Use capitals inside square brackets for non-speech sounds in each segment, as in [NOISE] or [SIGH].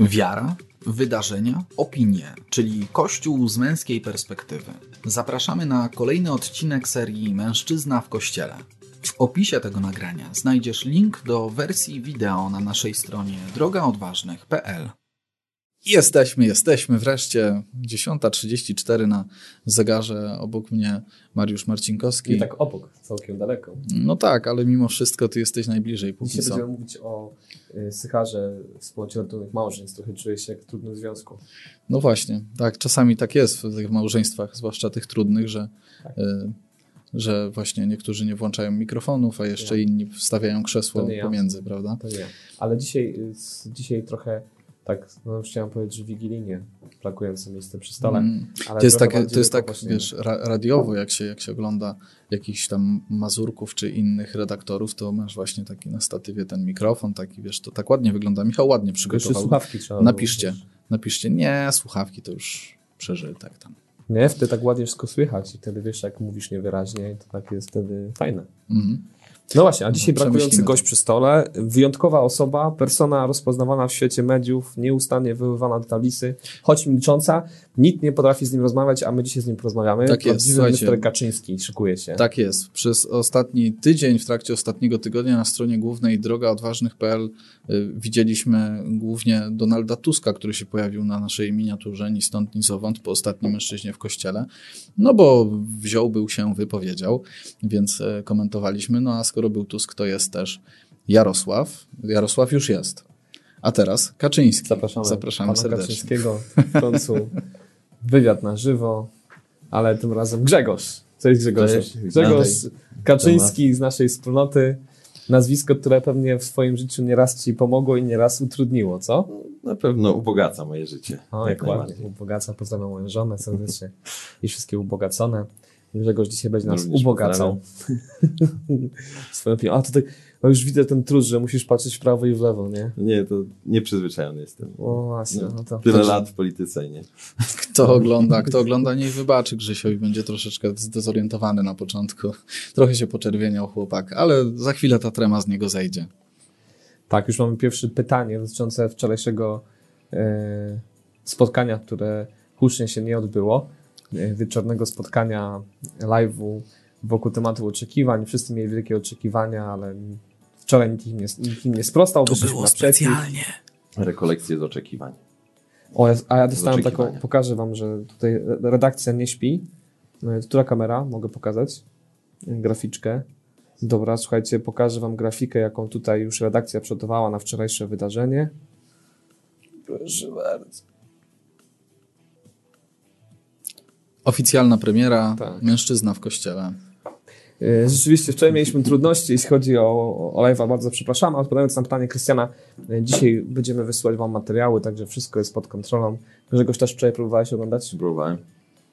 Wiara, wydarzenia, opinie, czyli Kościół z męskiej perspektywy. Zapraszamy na kolejny odcinek serii Mężczyzna w Kościele. W opisie tego nagrania znajdziesz link do wersji wideo na naszej stronie drogaodważnych.pl. Jesteśmy, jesteśmy wreszcie. 10.34 na zegarze. Obok mnie Mariusz Marcinkowski. Nie tak obok, całkiem daleko. No tak, ale mimo wszystko ty jesteś najbliżej póki Dzisiaj co. będziemy mówić o y, sycharze współdzielnych małżeństw. Trochę czuję się jak w trudnym związku. No właśnie, tak, czasami tak jest w tych małżeństwach, zwłaszcza tych trudnych, że, Tak. y, że właśnie niektórzy nie włączają mikrofonów, a jeszcze Nie. inni wstawiają krzesło nie ja. pomiędzy, prawda? To nie. Ale dzisiaj, y, dzisiaj trochę tak, no chciałem powiedzieć, że wigilijnie brakujące miejsce przy stole. Mm. Ale To jest tak, to jest tak właśnie- wiesz, ra, radiowo, jak się, jak się ogląda jakichś tam Mazurków czy innych redaktorów, to masz właśnie taki na statywie ten mikrofon, taki wiesz, to tak ładnie wygląda. Michał ładnie przygotował. słuchawki trzeba Napiszcie, było, napiszcie, nie, słuchawki to już przeżytek tam. Nie, wtedy tak ładnie wszystko słychać i wtedy wiesz, jak mówisz niewyraźnie, to tak jest wtedy fajne. Mhm. No właśnie, a dzisiaj brakujący przemyślimy gość przy stole, wyjątkowa osoba, persona rozpoznawana w świecie mediów, nieustannie wywoływana do tablicy, choć milcząca, nikt nie potrafi z nim rozmawiać, a my dzisiaj z nim porozmawiamy. Tak jest. Mr. Kaczyński szykuje się. Tak jest. Przez ostatni tydzień, w trakcie ostatniego tygodnia na stronie głównej drogaodważnych.pl y, widzieliśmy głównie Donalda Tuska, który się pojawił na naszej miniaturze ni stąd, ni zowąd po ostatnim mężczyźnie w kościele. No bo wziął, był się, wypowiedział, więc e, komentowaliśmy. No a skoro był Tusk, to jest też Jarosław. Jarosław już jest. A teraz Kaczyński. Zapraszamy, Zapraszamy pana serdecznie. Kaczyńskiego w końcu wywiad na żywo, ale tym razem Grzegorz. Cześć Grzegorz. Cześć, Grzegorz Kaczyński z naszej wspólnoty. Nazwisko, które pewnie w swoim życiu nieraz ci pomogło i nieraz utrudniło, co? Na pewno ubogaca moje życie. O, jak ładnie. Ubogaca, pozdrawiam moją żonę serdecznie i wszystkie ubogacone. Grzegorz dzisiaj będzie nas Również ubogacał. [LAUGHS] Swoją opinią. A tutaj no już widzę ten trud, że musisz patrzeć w prawo i w lewo, nie? Nie, to nieprzyzwyczajony jestem. O właśnie, no to... Tyle lat w polityce, nie? Kto ogląda, kto ogląda, niech wybaczy Grzysiowi, będzie troszeczkę zdezorientowany na początku. Trochę się poczerwieniał chłopak, ale za chwilę ta trema z niego zejdzie. Tak, już mamy pierwsze pytanie dotyczące wczorajszego e, spotkania, które hucznie się nie odbyło. E, wieczornego spotkania live'u wokół tematu oczekiwań. Wszyscy mieli wielkie oczekiwania, ale wczoraj nikt im nie, nikt im nie sprostał. wyszliśmy naprzeciw. Rekolekcje z oczekiwań. O, a ja dostałem taką, pokażę wam, że tutaj redakcja nie śpi. E, Która kamera? Mogę pokazać? Graficzkę. Dobra, słuchajcie, pokażę wam grafikę, jaką tutaj już redakcja przygotowała na wczorajsze wydarzenie. Proszę bardzo. Oficjalna premiera, Tak. mężczyzna w kościele. E, Rzeczywiście, wczoraj mieliśmy trudności, jeśli chodzi o, o live'a, bardzo przepraszam. A Odpowiadając na pytanie Krystiana, e, dzisiaj będziemy wysyłać wam materiały, także wszystko jest pod kontrolą. Grzegorz też wczoraj próbowałeś oglądać? Próbowałem.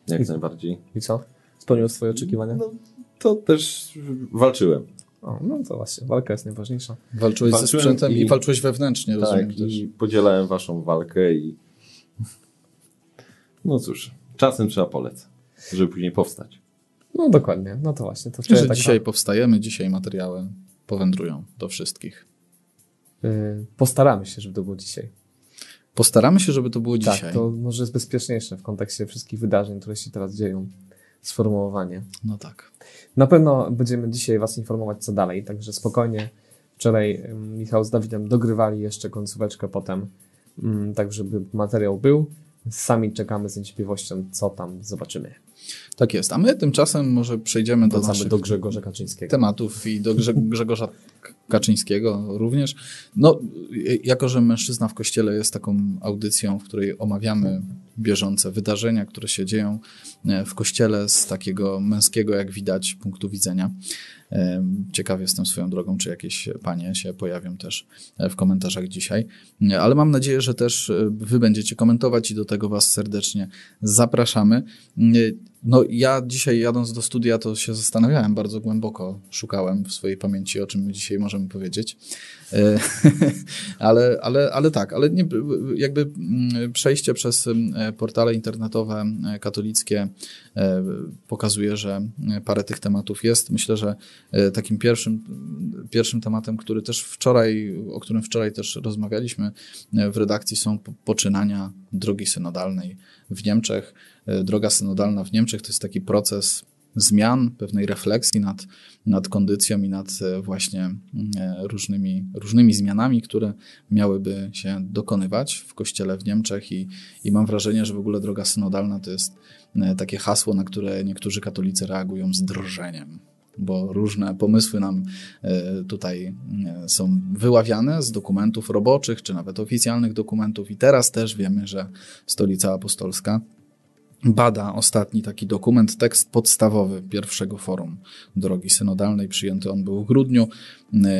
Jak I- najbardziej. I co? Spełniło swoje oczekiwania? No, to też walczyłem. O, no to właśnie, walka jest najważniejsza. Walczyłeś ze Walczyłem sprzętem i, i- walczyłeś wewnętrznie, rozumiem Tak, też. i podzielałem waszą walkę i... No cóż, czasem trzeba polec, żeby później powstać. No dokładnie, no to właśnie. To wczoraj taka, dzisiaj powstajemy, dzisiaj materiały powędrują do wszystkich. y, postaramy się, żeby to było dzisiaj. Postaramy się, żeby to było dzisiaj. Tak, to może jest bezpieczniejsze w kontekście wszystkich wydarzeń, które się teraz dzieją. Sformułowanie. No tak. Na pewno będziemy dzisiaj Was informować, co dalej, także spokojnie. Wczoraj ym, Michał z Dawidem dogrywali jeszcze końcóweczkę potem, ym, tak żeby materiał był. Sami czekamy z niecierpliwością, co tam zobaczymy. Tak jest. A my tymczasem może przejdziemy do naszych do Grzegorza Kaczyńskiego. tematów i do Grze Grzegorza Kaczyńskiego również. No, y- jako że mężczyzna w kościele jest taką audycją, w której omawiamy bieżące wydarzenia, które się dzieją e, w kościele z takiego męskiego, jak widać, punktu widzenia. Ciekaw jestem swoją drogą, czy jakieś panie się pojawią też e, w komentarzach dzisiaj. E, Ale mam nadzieję, że też e, wy będziecie komentować i do tego was serdecznie zapraszamy. No ja dzisiaj jadąc do studia to się zastanawiałem bardzo głęboko, szukałem w swojej pamięci, o czym dzisiaj możemy powiedzieć. E, [LAUGHS] ale, ale, ale tak, ale nie, jakby mm, przejście przez e, portale internetowe e, katolickie pokazuje, że parę tych tematów jest. Myślę, że takim pierwszym, pierwszym tematem, który też wczoraj, o którym wczoraj też rozmawialiśmy w redakcji, są poczynania drogi synodalnej w Niemczech. Droga synodalna w Niemczech to jest taki proces zmian, pewnej refleksji nad, nad kondycją i nad e, właśnie e, różnymi, różnymi zmianami, które miałyby się dokonywać w kościele w Niemczech. I, i mam wrażenie, że w ogóle droga synodalna to jest e, takie hasło, na które niektórzy katolicy reagują z drżeniem bo różne pomysły nam tutaj są wyławiane z dokumentów roboczych, czy nawet oficjalnych dokumentów, i teraz też wiemy, że Stolica Apostolska bada ostatni taki dokument, tekst podstawowy pierwszego forum drogi synodalnej. Przyjęty on był w grudniu.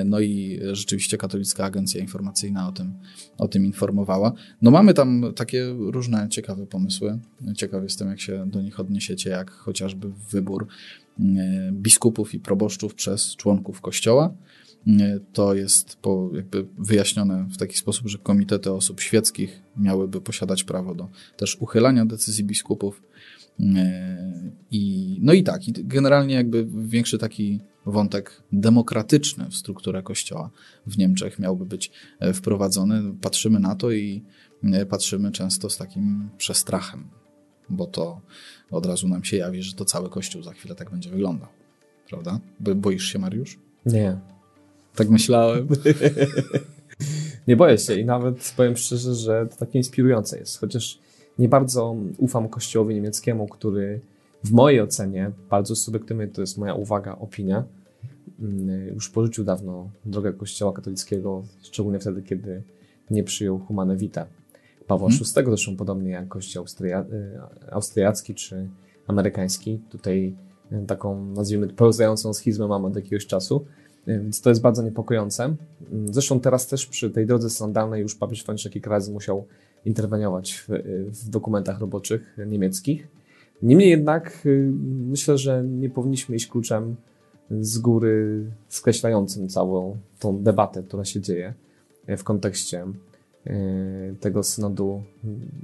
No i rzeczywiście Katolicka Agencja Informacyjna o tym, o tym informowała. No mamy tam takie różne ciekawe pomysły. Ciekaw jestem, jak się do nich odniesiecie, jak chociażby wybór biskupów i proboszczów przez członków Kościoła to jest po, jakby wyjaśnione w taki sposób, że komitety osób świeckich miałyby posiadać prawo do też uchylania decyzji biskupów. I, no i tak, i generalnie jakby większy taki wątek demokratyczny w strukturę kościoła w Niemczech miałby być e, wprowadzony. Patrzymy na to i e, patrzymy często z takim przestrachem, bo to od razu nam się jawi, że to cały kościół za chwilę tak będzie wyglądał. Prawda? Boisz się, Mariusz? Nie. Tak myślałem. [LAUGHS] nie boję się i nawet powiem szczerze, że to takie inspirujące jest. Chociaż nie bardzo ufam kościołowi niemieckiemu, który w mojej ocenie, bardzo subiektywnie to jest moja uwaga, opinia, mm, już porzucił dawno drogę kościoła katolickiego, szczególnie wtedy, kiedy nie przyjął Humane Vitae Pawła hmm. VI, zresztą podobnie jak kościół austria, y, austriacki czy amerykański. Tutaj y, taką, nazwijmy, pełzającą schizmę mamy od jakiegoś czasu. Więc to jest bardzo niepokojące. Mm, zresztą teraz też przy tej drodze sandalnej już papież Franciszek kilka razy musiał interweniować w, w, dokumentach roboczych niemieckich. Niemniej jednak y, myślę, że nie powinniśmy iść kluczem z góry skreślającym całą tą debatę, która się dzieje w kontekście y, tego synodu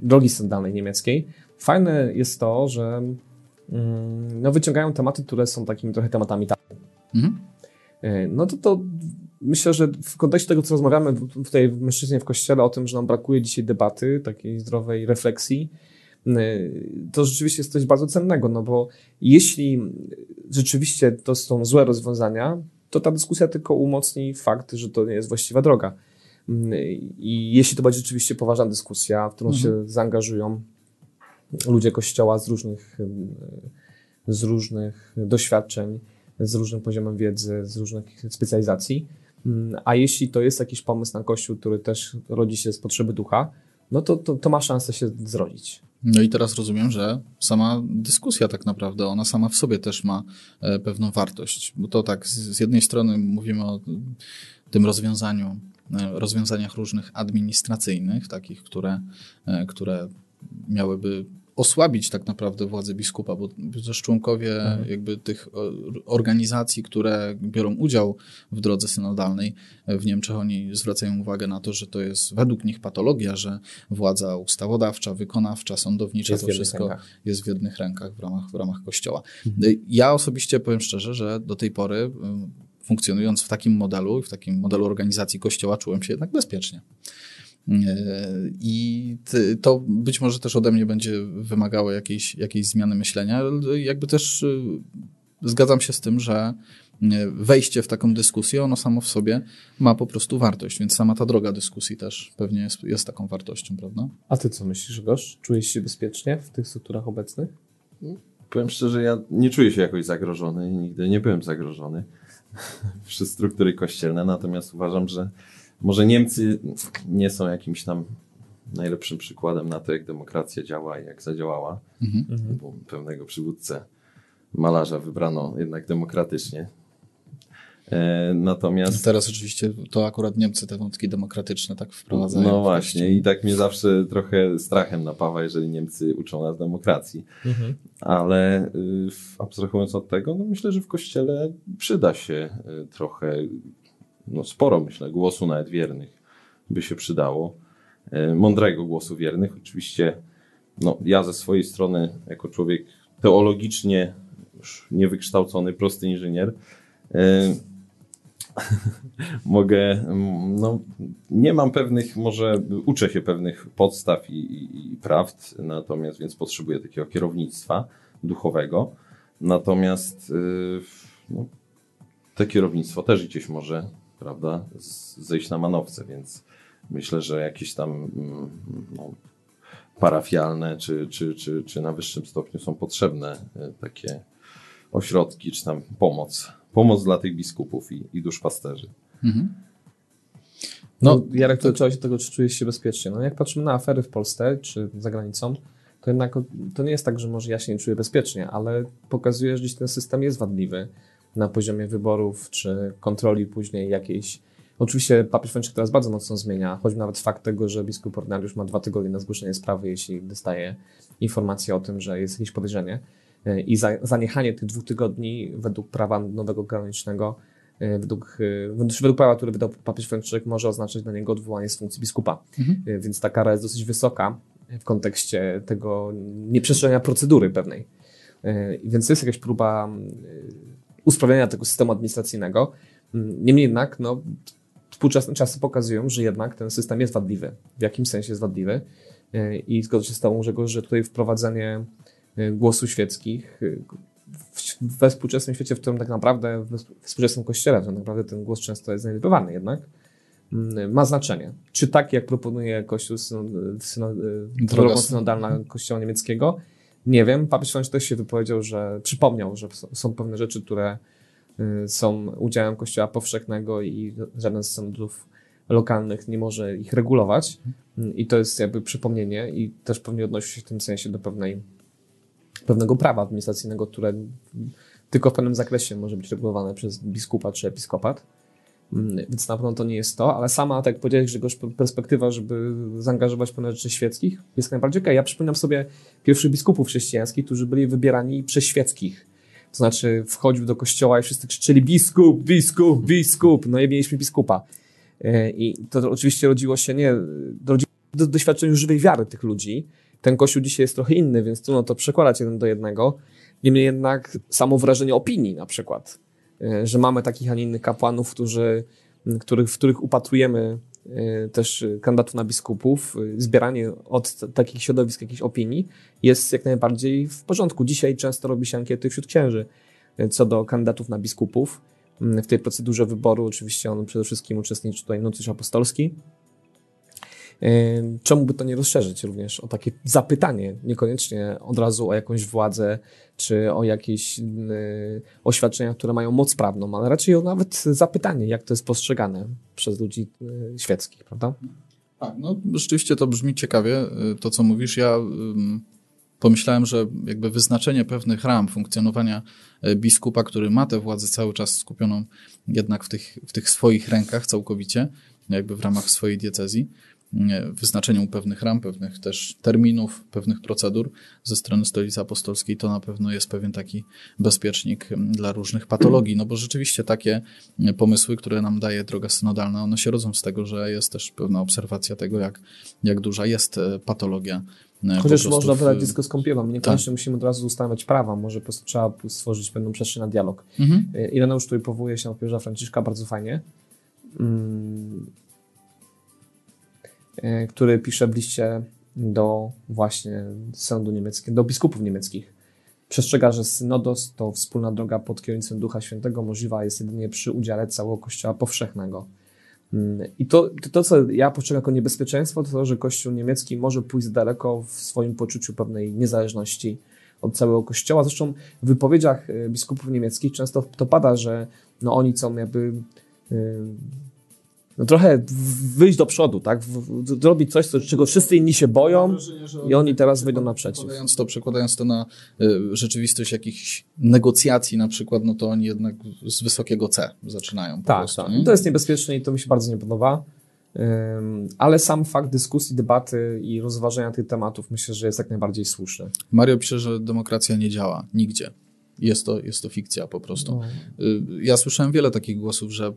drogi sandalnej niemieckiej. Fajne jest to, że mm, no, wyciągają tematy, które są takimi trochę tematami tabu. Mhm. E, no to to myślę, że w kontekście tego, co rozmawiamy tutaj w mężczyźnie w kościele o tym, że nam brakuje dzisiaj debaty, takiej zdrowej refleksji, e, to rzeczywiście jest coś bardzo cennego, no bo jeśli rzeczywiście to są złe rozwiązania, to ta dyskusja tylko umocni fakt, że to nie jest właściwa droga. I jeśli to będzie rzeczywiście poważna dyskusja, w którą mhm. się zaangażują ludzie kościoła z różnych, z różnych doświadczeń, z różnym poziomem wiedzy, z różnych specjalizacji. Mm, a jeśli to jest jakiś pomysł na Kościół, który też rodzi się z potrzeby ducha, no to, to, to ma szansę się zrodzić. No i teraz rozumiem, że sama dyskusja tak naprawdę, ona sama w sobie też ma e, pewną wartość, bo to tak z jednej strony mówimy o tym rozwiązaniu, e, rozwiązaniach różnych administracyjnych, takich, które, e, które miałyby osłabić tak naprawdę władzę biskupa, bo też członkowie mhm. jakby tych organizacji, które biorą udział w drodze synodalnej w Niemczech, oni zwracają uwagę na to, że to jest według nich patologia, że władza ustawodawcza, wykonawcza, sądownicza, jest to wszystko rękach. jest w jednych rękach w ramach, w ramach Kościoła. Mhm. Ja osobiście powiem szczerze, że do tej pory y, funkcjonując w takim modelu, w takim modelu organizacji Kościoła, czułem się jednak bezpiecznie. I to być może też ode mnie będzie wymagało jakiejś, jakiejś zmiany myślenia. Jakby też y, zgadzam się z tym, że y, wejście w taką dyskusję, ono samo w sobie ma po prostu wartość, więc sama ta droga dyskusji też pewnie jest, jest taką wartością, prawda? A ty co myślisz, Gosz? Czujesz się bezpiecznie w tych strukturach obecnych? Powiem szczerze, ja nie czuję się jakoś zagrożony i nigdy nie byłem zagrożony [LAUGHS] przez struktury kościelne, natomiast uważam, że może Niemcy nie są jakimś tam najlepszym przykładem na to, jak demokracja działa i jak zadziałała, mhm. bo pewnego przywódcę malarza wybrano jednak demokratycznie. E, natomiast. Teraz oczywiście to akurat Niemcy te wątki demokratyczne tak wprowadzają. No właśnie, i tak mnie zawsze trochę strachem napawa, jeżeli Niemcy uczą nas demokracji. Mhm. Ale y, abstrahując od tego, no myślę, że w kościele przyda się y, trochę no sporo, myślę, głosu nawet wiernych by się przydało. E, mądrego głosu wiernych. Oczywiście no, ja ze swojej strony, jako człowiek teologicznie niewykształcony, prosty inżynier, E, [LAUGHS] mogę, no, nie mam pewnych, może uczę się pewnych podstaw i, i, i prawd, natomiast więc potrzebuję takiego kierownictwa duchowego. Natomiast yy, no, te kierownictwo też gdzieś może, prawda, zejść na manowce, więc myślę, że jakieś tam mm, no, parafialne czy, czy, czy, czy na wyższym stopniu są potrzebne y, takie ośrodki, czy tam pomoc. Pomoc dla tych biskupów i, i duszpasterzy. Mhm. No, Jarek, to trzeba się tego, czy czujesz się bezpiecznie. No, jak patrzymy na afery w Polsce czy za granicą, to jednak to nie jest tak, że może ja się nie czuję bezpiecznie, ale pokazuje, że ten system jest wadliwy na poziomie wyborów czy kontroli później jakiejś. Oczywiście papież Franciszek teraz bardzo mocno zmienia, choćby nawet fakt tego, że biskup Ordynariusz ma dwa tygodnie na zgłoszenie sprawy, jeśli dostaje informację o tym, że jest jakieś podejrzenie. I zaniechanie tych dwóch tygodni według prawa nowego kanonicznego, e, według, e, według prawa, które wydał papież Franciszek, może oznaczać dla niego odwołanie z funkcji biskupa. Mhm. E, więc ta kara jest dosyć wysoka w kontekście tego nieprzestrzegania procedury pewnej. Więc to jest jakaś próba usprawnienia tego systemu administracyjnego. Niemniej jednak, no, współczesne czasy pokazują, że jednak ten system jest wadliwy. W jakim sensie jest wadliwy? I zgodzę się z Tobą, Grzegorz, że tutaj wprowadzenie Y, głosu świeckich y, we współczesnym świecie, w którym tak naprawdę, w współczesnym kościele, to naprawdę ten głos często jest zaniedbywany jednak, ma znaczenie. Czy tak, jak proponuje Kościół drogą synodalna Kościoła niemieckiego? Nie wiem. Papież Franciszek też się wypowiedział, że przypomniał, że są pewne rzeczy, które y, są udziałem Kościoła powszechnego i żaden z sądów lokalnych nie może ich regulować. I to jest jakby przypomnienie i też pewnie odnosi się w tym sensie do pewnej pewnego prawa administracyjnego, które tylko w pewnym zakresie może być regulowane przez biskupa czy episkopat. Mm, więc na pewno to nie jest to, ale sama, tak jak powiedziałeś, że perspektywa, żeby zaangażować pewne rzeczy świeckich jest najbardziej okej. Okay. Ja przypominam sobie pierwszych biskupów chrześcijańskich, którzy byli wybierani przez świeckich. To znaczy wchodził do kościoła i wszyscy krzyczeli biskup, biskup, biskup. No i mieliśmy biskupa. E, I to oczywiście rodziło się nie, rodziło do doświadczeniu żywej wiary tych ludzi, ten kościół dzisiaj jest trochę inny, więc trudno to przekładać jeden do jednego. Niemniej jednak samo wrażenie opinii na przykład, że mamy takich, a nie innych kapłanów, którzy, których, w których upatrujemy e, też kandydatów na biskupów, e, zbieranie od takich środowisk jakichś opinii jest jak najbardziej w porządku. Dzisiaj często robi się ankiety wśród księży co do kandydatów na biskupów. W tej procedurze wyboru oczywiście on przede wszystkim uczestniczy tutaj nuncjusz apostolski, Czemu by to nie rozszerzyć również o takie zapytanie, niekoniecznie od razu o jakąś władzę, czy o jakieś oświadczenia, które mają moc prawną, ale raczej o nawet zapytanie, jak to jest postrzegane przez ludzi y, świeckich, prawda? Tak, no rzeczywiście to brzmi ciekawie, y, to co mówisz. Ja pomyślałem, że jakby wyznaczenie pewnych ram funkcjonowania y, biskupa, który ma tę władzę cały czas skupioną jednak w tych, w tych swoich rękach całkowicie, jakby w ramach swojej diecezji, wyznaczeniu pewnych ram, pewnych też terminów, pewnych procedur ze strony Stolicy Apostolskiej, to na pewno jest pewien taki bezpiecznik dla różnych patologii, no bo rzeczywiście takie pomysły, które nam daje droga synodalna, one się rodzą z tego, że jest też pewna obserwacja tego, jak, jak duża jest e, patologia e, Chociaż można w... wydać dziecko z kąpielą. Niekoniecznie tak. musimy od razu ustanawiać prawa, może po prostu trzeba stworzyć pewną przestrzeń na dialog. Mhm. E, Ireneusz tutaj powołuje się na papieża Franciszka bardzo fajnie. E, który pisze w liście do właśnie sądu niemieckiego, do biskupów niemieckich. Przestrzega, że synodos to wspólna droga pod kierownictwem Ducha Świętego możliwa jest jedynie przy udziale całego Kościoła powszechnego. Mm, I to, to, to, co ja postrzegam jako niebezpieczeństwo, to to, że Kościół niemiecki może pójść daleko w swoim poczuciu pewnej niezależności od całego Kościoła. Zresztą w wypowiedziach e, biskupów niemieckich często to pada, że no oni są jakby e, no trochę wyjść do przodu, tak? Zrobić coś, czego wszyscy inni się boją i oni teraz wyjdą naprzeciw. Przekładając to, przekładając to na y, rzeczywistość jakichś negocjacji na przykład, no to oni jednak z wysokiego C zaczynają. tak, prostu, tak. To jest niebezpieczne i to mi się bardzo nie podoba. Ale sam fakt dyskusji, debaty i rozważenia tych tematów myślę, że jest jak najbardziej słuszny. Mario pisze, że demokracja nie działa nigdzie. Jest to, jest to fikcja po prostu. No. Y, ja słyszałem wiele takich głosów, że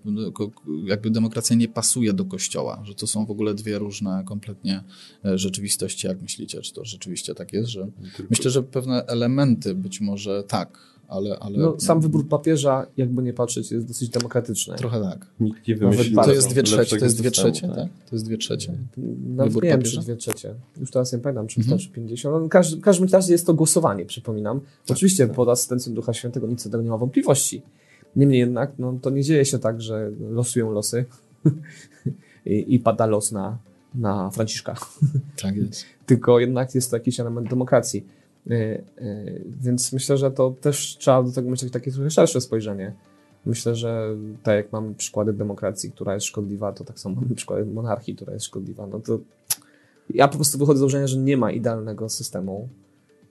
jakby demokracja nie pasuje do kościoła, że to są w ogóle dwie różne kompletnie e, rzeczywistości. Jak myślicie, czy to rzeczywiście tak jest? Że Myślę, że pewne elementy być może tak, ale... ale No, sam wybór papieża, jakby nie patrzeć, jest dosyć demokratyczny. Trochę tak. Nikt nie wymyślił. To jest dwie trzecie, to jest dwie trzecie, tak? To jest dwie trzecie. Nawet Wybór nie wiem, papieża? czy dwie trzecie. Już teraz nie pamiętam, czy Mhm. wystarczy 50. No, w każdym, w każdym razie jest to głosowanie, przypominam. Oczywiście pod asystencją Ducha Świętego nic tego nie ma wątpliwości. Niemniej jednak, no, to nie dzieje się tak, że losują losy [LAUGHS] i, i pada los na, na Franciszka. Tak jest. [LAUGHS] Tylko jednak jest to jakiś element demokracji. E, e, Więc myślę, że to też trzeba do tego mieć takie trochę szersze spojrzenie. Myślę, że tak jak mamy przykłady demokracji, która jest szkodliwa, to tak samo mamy przykłady monarchii, która jest szkodliwa. No to ja po prostu wychodzę z założenia, że nie ma idealnego systemu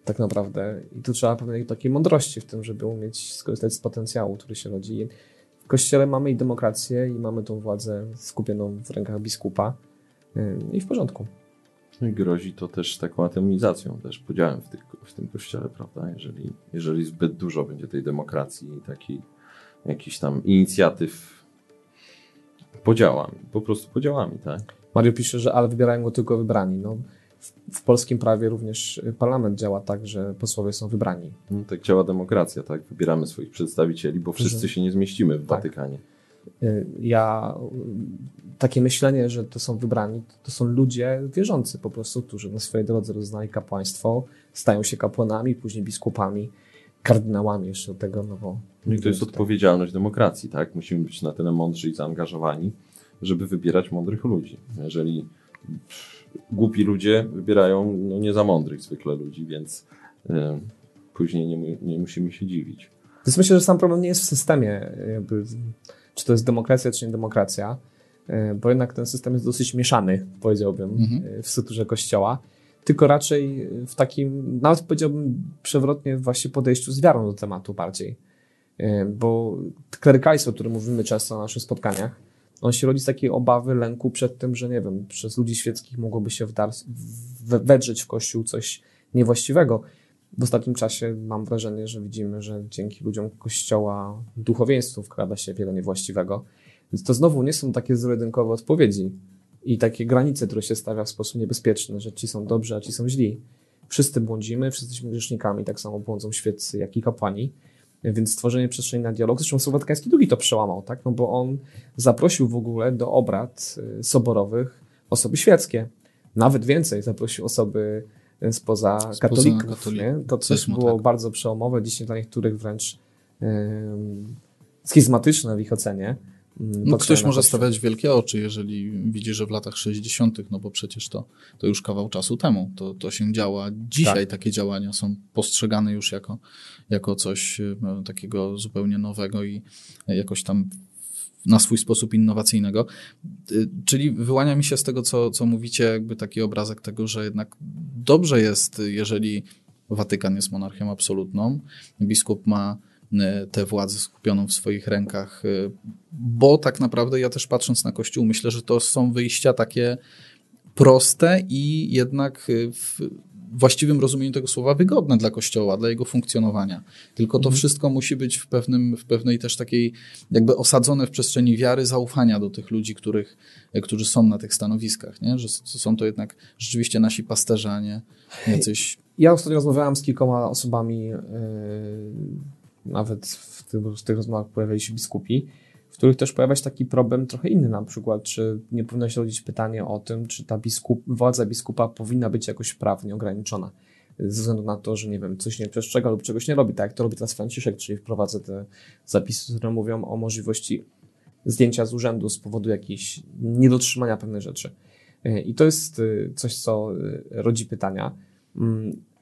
tak naprawdę i tu trzeba pewnej takiej mądrości w tym, żeby umieć skorzystać z potencjału, który się rodzi. W Kościele mamy i demokrację i mamy tą władzę skupioną w rękach biskupa e, i w porządku. Grozi to też taką atomizacją, też podziałem w, tych, w tym kościele, prawda? Jeżeli, jeżeli zbyt dużo będzie tej demokracji i takich jakichś tam inicjatyw podziałami, po prostu podziałami, tak? Mario pisze, że ale wybierają go tylko wybrani. No, w, w polskim prawie również parlament działa tak, że posłowie są wybrani. No, tak działa demokracja, tak? Wybieramy swoich przedstawicieli, bo wszyscy się nie zmieścimy w Tak. Watykanie. Y, Ja takie myślenie, że to są wybrani, to są ludzie wierzący po prostu, którzy na swojej drodze roznali kapłaństwo, stają się kapłanami, później biskupami, kardynałami jeszcze do tego, no bo... No i to jest odpowiedzialność demokracji, tak? Musimy być na tyle mądrzy i zaangażowani, żeby wybierać mądrych ludzi. Jeżeli głupi ludzie wybierają no, nie za mądrych zwykle ludzi, więc y, później nie, nie musimy się dziwić. Więc myślę, że sam problem nie jest w systemie, jakby, czy to jest demokracja, czy nie demokracja, e, bo jednak ten system jest dosyć mieszany, powiedziałbym, Mhm. e, w strukturze kościoła, tylko raczej w takim, nawet powiedziałbym przewrotnie właśnie podejściu z wiarą do tematu bardziej. E, Bo klerykalizm, o którym mówimy często na naszych spotkaniach, on się rodzi z takiej obawy, lęku przed tym, że nie wiem, przez ludzi świeckich mogłoby się wdar- we- wedrzeć w kościół coś niewłaściwego. W ostatnim czasie mam wrażenie, że widzimy, że dzięki ludziom kościoła duchowieństwu wkrada się wiele niewłaściwego. Więc to znowu nie są takie zero-jedynkowe odpowiedzi i takie granice, które się stawia w sposób niebezpieczny, że ci są dobrzy, a ci są źli. Wszyscy błądzimy, wszyscy jesteśmy grzesznikami, tak samo błądzą świeccy, jak i kapłani. Więc stworzenie przestrzeni na dialog, zresztą Słowo Watykański II to przełamał, tak? No bo on zaprosił w ogóle do obrad y, soborowych osoby świeckie. Nawet więcej, zaprosił osoby y, spoza, katolików. katolików, Nie? To też było tak. bardzo przełomowe, dzisiaj dla niektórych wręcz ym, schizmatyczne w ich ocenie. Ym, No, ktoś może stawiać wielkie oczy, jeżeli widzi, że w latach 60., no bo przecież to, to już kawał czasu temu. To, to się działa. Dzisiaj Tak. takie działania są postrzegane już jako, jako coś e, takiego zupełnie nowego i jakoś tam na swój sposób innowacyjnego. Y, Czyli wyłania mi się z tego, co, co mówicie, jakby taki obrazek tego, że jednak dobrze jest, jeżeli Watykan jest monarchią absolutną, biskup ma y, tę władzę skupioną w swoich rękach, y, bo tak naprawdę ja też patrząc na Kościół, myślę, że to są wyjścia takie proste i jednak w właściwym rozumieniu tego słowa wygodne dla Kościoła, dla jego funkcjonowania. Tylko to wszystko musi być w, pewnym, w pewnej też takiej jakby osadzone w przestrzeni wiary, zaufania do tych ludzi, których, y, którzy są na tych stanowiskach, nie? że są to jednak rzeczywiście nasi pasterze, a nie jacyś Ja ostatnio rozmawiałem z kilkoma osobami, yy, nawet w tych, w tych rozmowach pojawiali się biskupi, w których też pojawia się taki problem trochę inny, na przykład, czy nie powinno się rodzić pytanie o tym, czy ta biskup, władza biskupa powinna być jakoś prawnie ograniczona. Ze względu na to, że nie wiem, coś nie przestrzega lub czegoś nie robi, tak jak to robi teraz Franciszek, czyli wprowadza te zapisy, które mówią o możliwości zdjęcia z urzędu z powodu jakichś niedotrzymania pewnych rzeczy. Yy, I to jest yy, coś, co yy, rodzi pytania.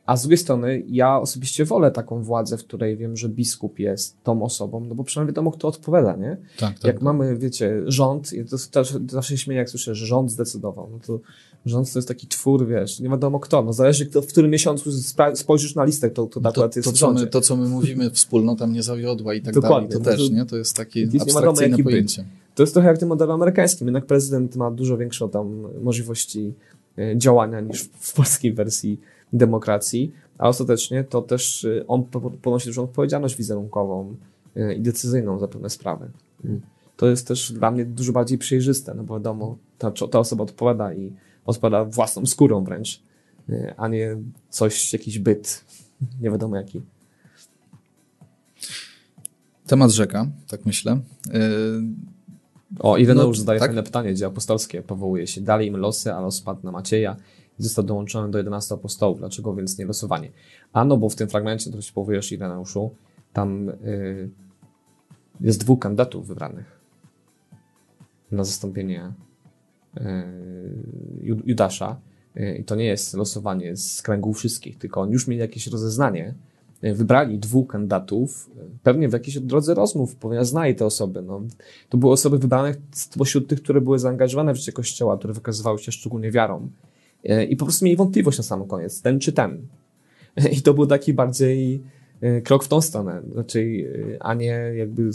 A z drugiej strony, ja osobiście wolę taką władzę, w której wiem, że biskup jest tą osobą, no bo przynajmniej wiadomo, kto odpowiada, nie? tak, tak. Jak mamy, wiecie, rząd, i to też zawsze się śmieję, jak słyszę, że rząd zdecydował, no to rząd to jest taki twór, wiesz, nie wiadomo kto, no zależy, kto, w którym miesiącu spojrzysz na listę, kto, kto to, akurat jest to, co my, to, co my mówimy, [LAUGHS] wspólnota mnie zawiodła i tak Dokładnie. dalej, to No to- też, nie? To jest takie wiadomo, abstrakcyjne byt. pojęcie. To jest trochę jak w tym modelu amerykańskim, jednak prezydent ma dużo większą tam możliwości e, działania niż w polskiej wersji demokracji, a ostatecznie to też e, on po- ponosi dużą odpowiedzialność wizerunkową e, i decyzyjną za pewne sprawy. To jest też dla mnie dużo bardziej przejrzyste, no bo wiadomo, ta, ta osoba odpowiada i odpowiada własną skórą wręcz, e, a nie coś, jakiś byt, [LAUGHS] nie wiadomo jaki. Temat rzeka, tak myślę. Yy, O, Ireneusz No, zadaje tak? fajne pytanie, dzieło apostolskie powołuje się. Dali im losy, a los padł na Macieja został dołączony do 11 apostołów. Dlaczego więc nie losowanie? A no, bo w tym fragmencie, który się powołujesz Ireneuszu, tam y, jest dwóch kandydatów wybranych na zastąpienie y, Ju- Judasza. Y, I to nie jest losowanie z kręgu wszystkich, tylko oni już mieli jakieś rozeznanie, y, wybrali dwóch kandydatów, y, pewnie w jakiejś drodze rozmów, ponieważ znali te osoby. No, to były osoby wybrane spośród tych, które były zaangażowane w życie Kościoła, które wykazywały się szczególnie wiarą. E, I po prostu mieli wątpliwość na sam koniec, ten czy ten. [LAUGHS] I to był taki bardziej e, krok w tą stronę, raczej, e, a nie jakby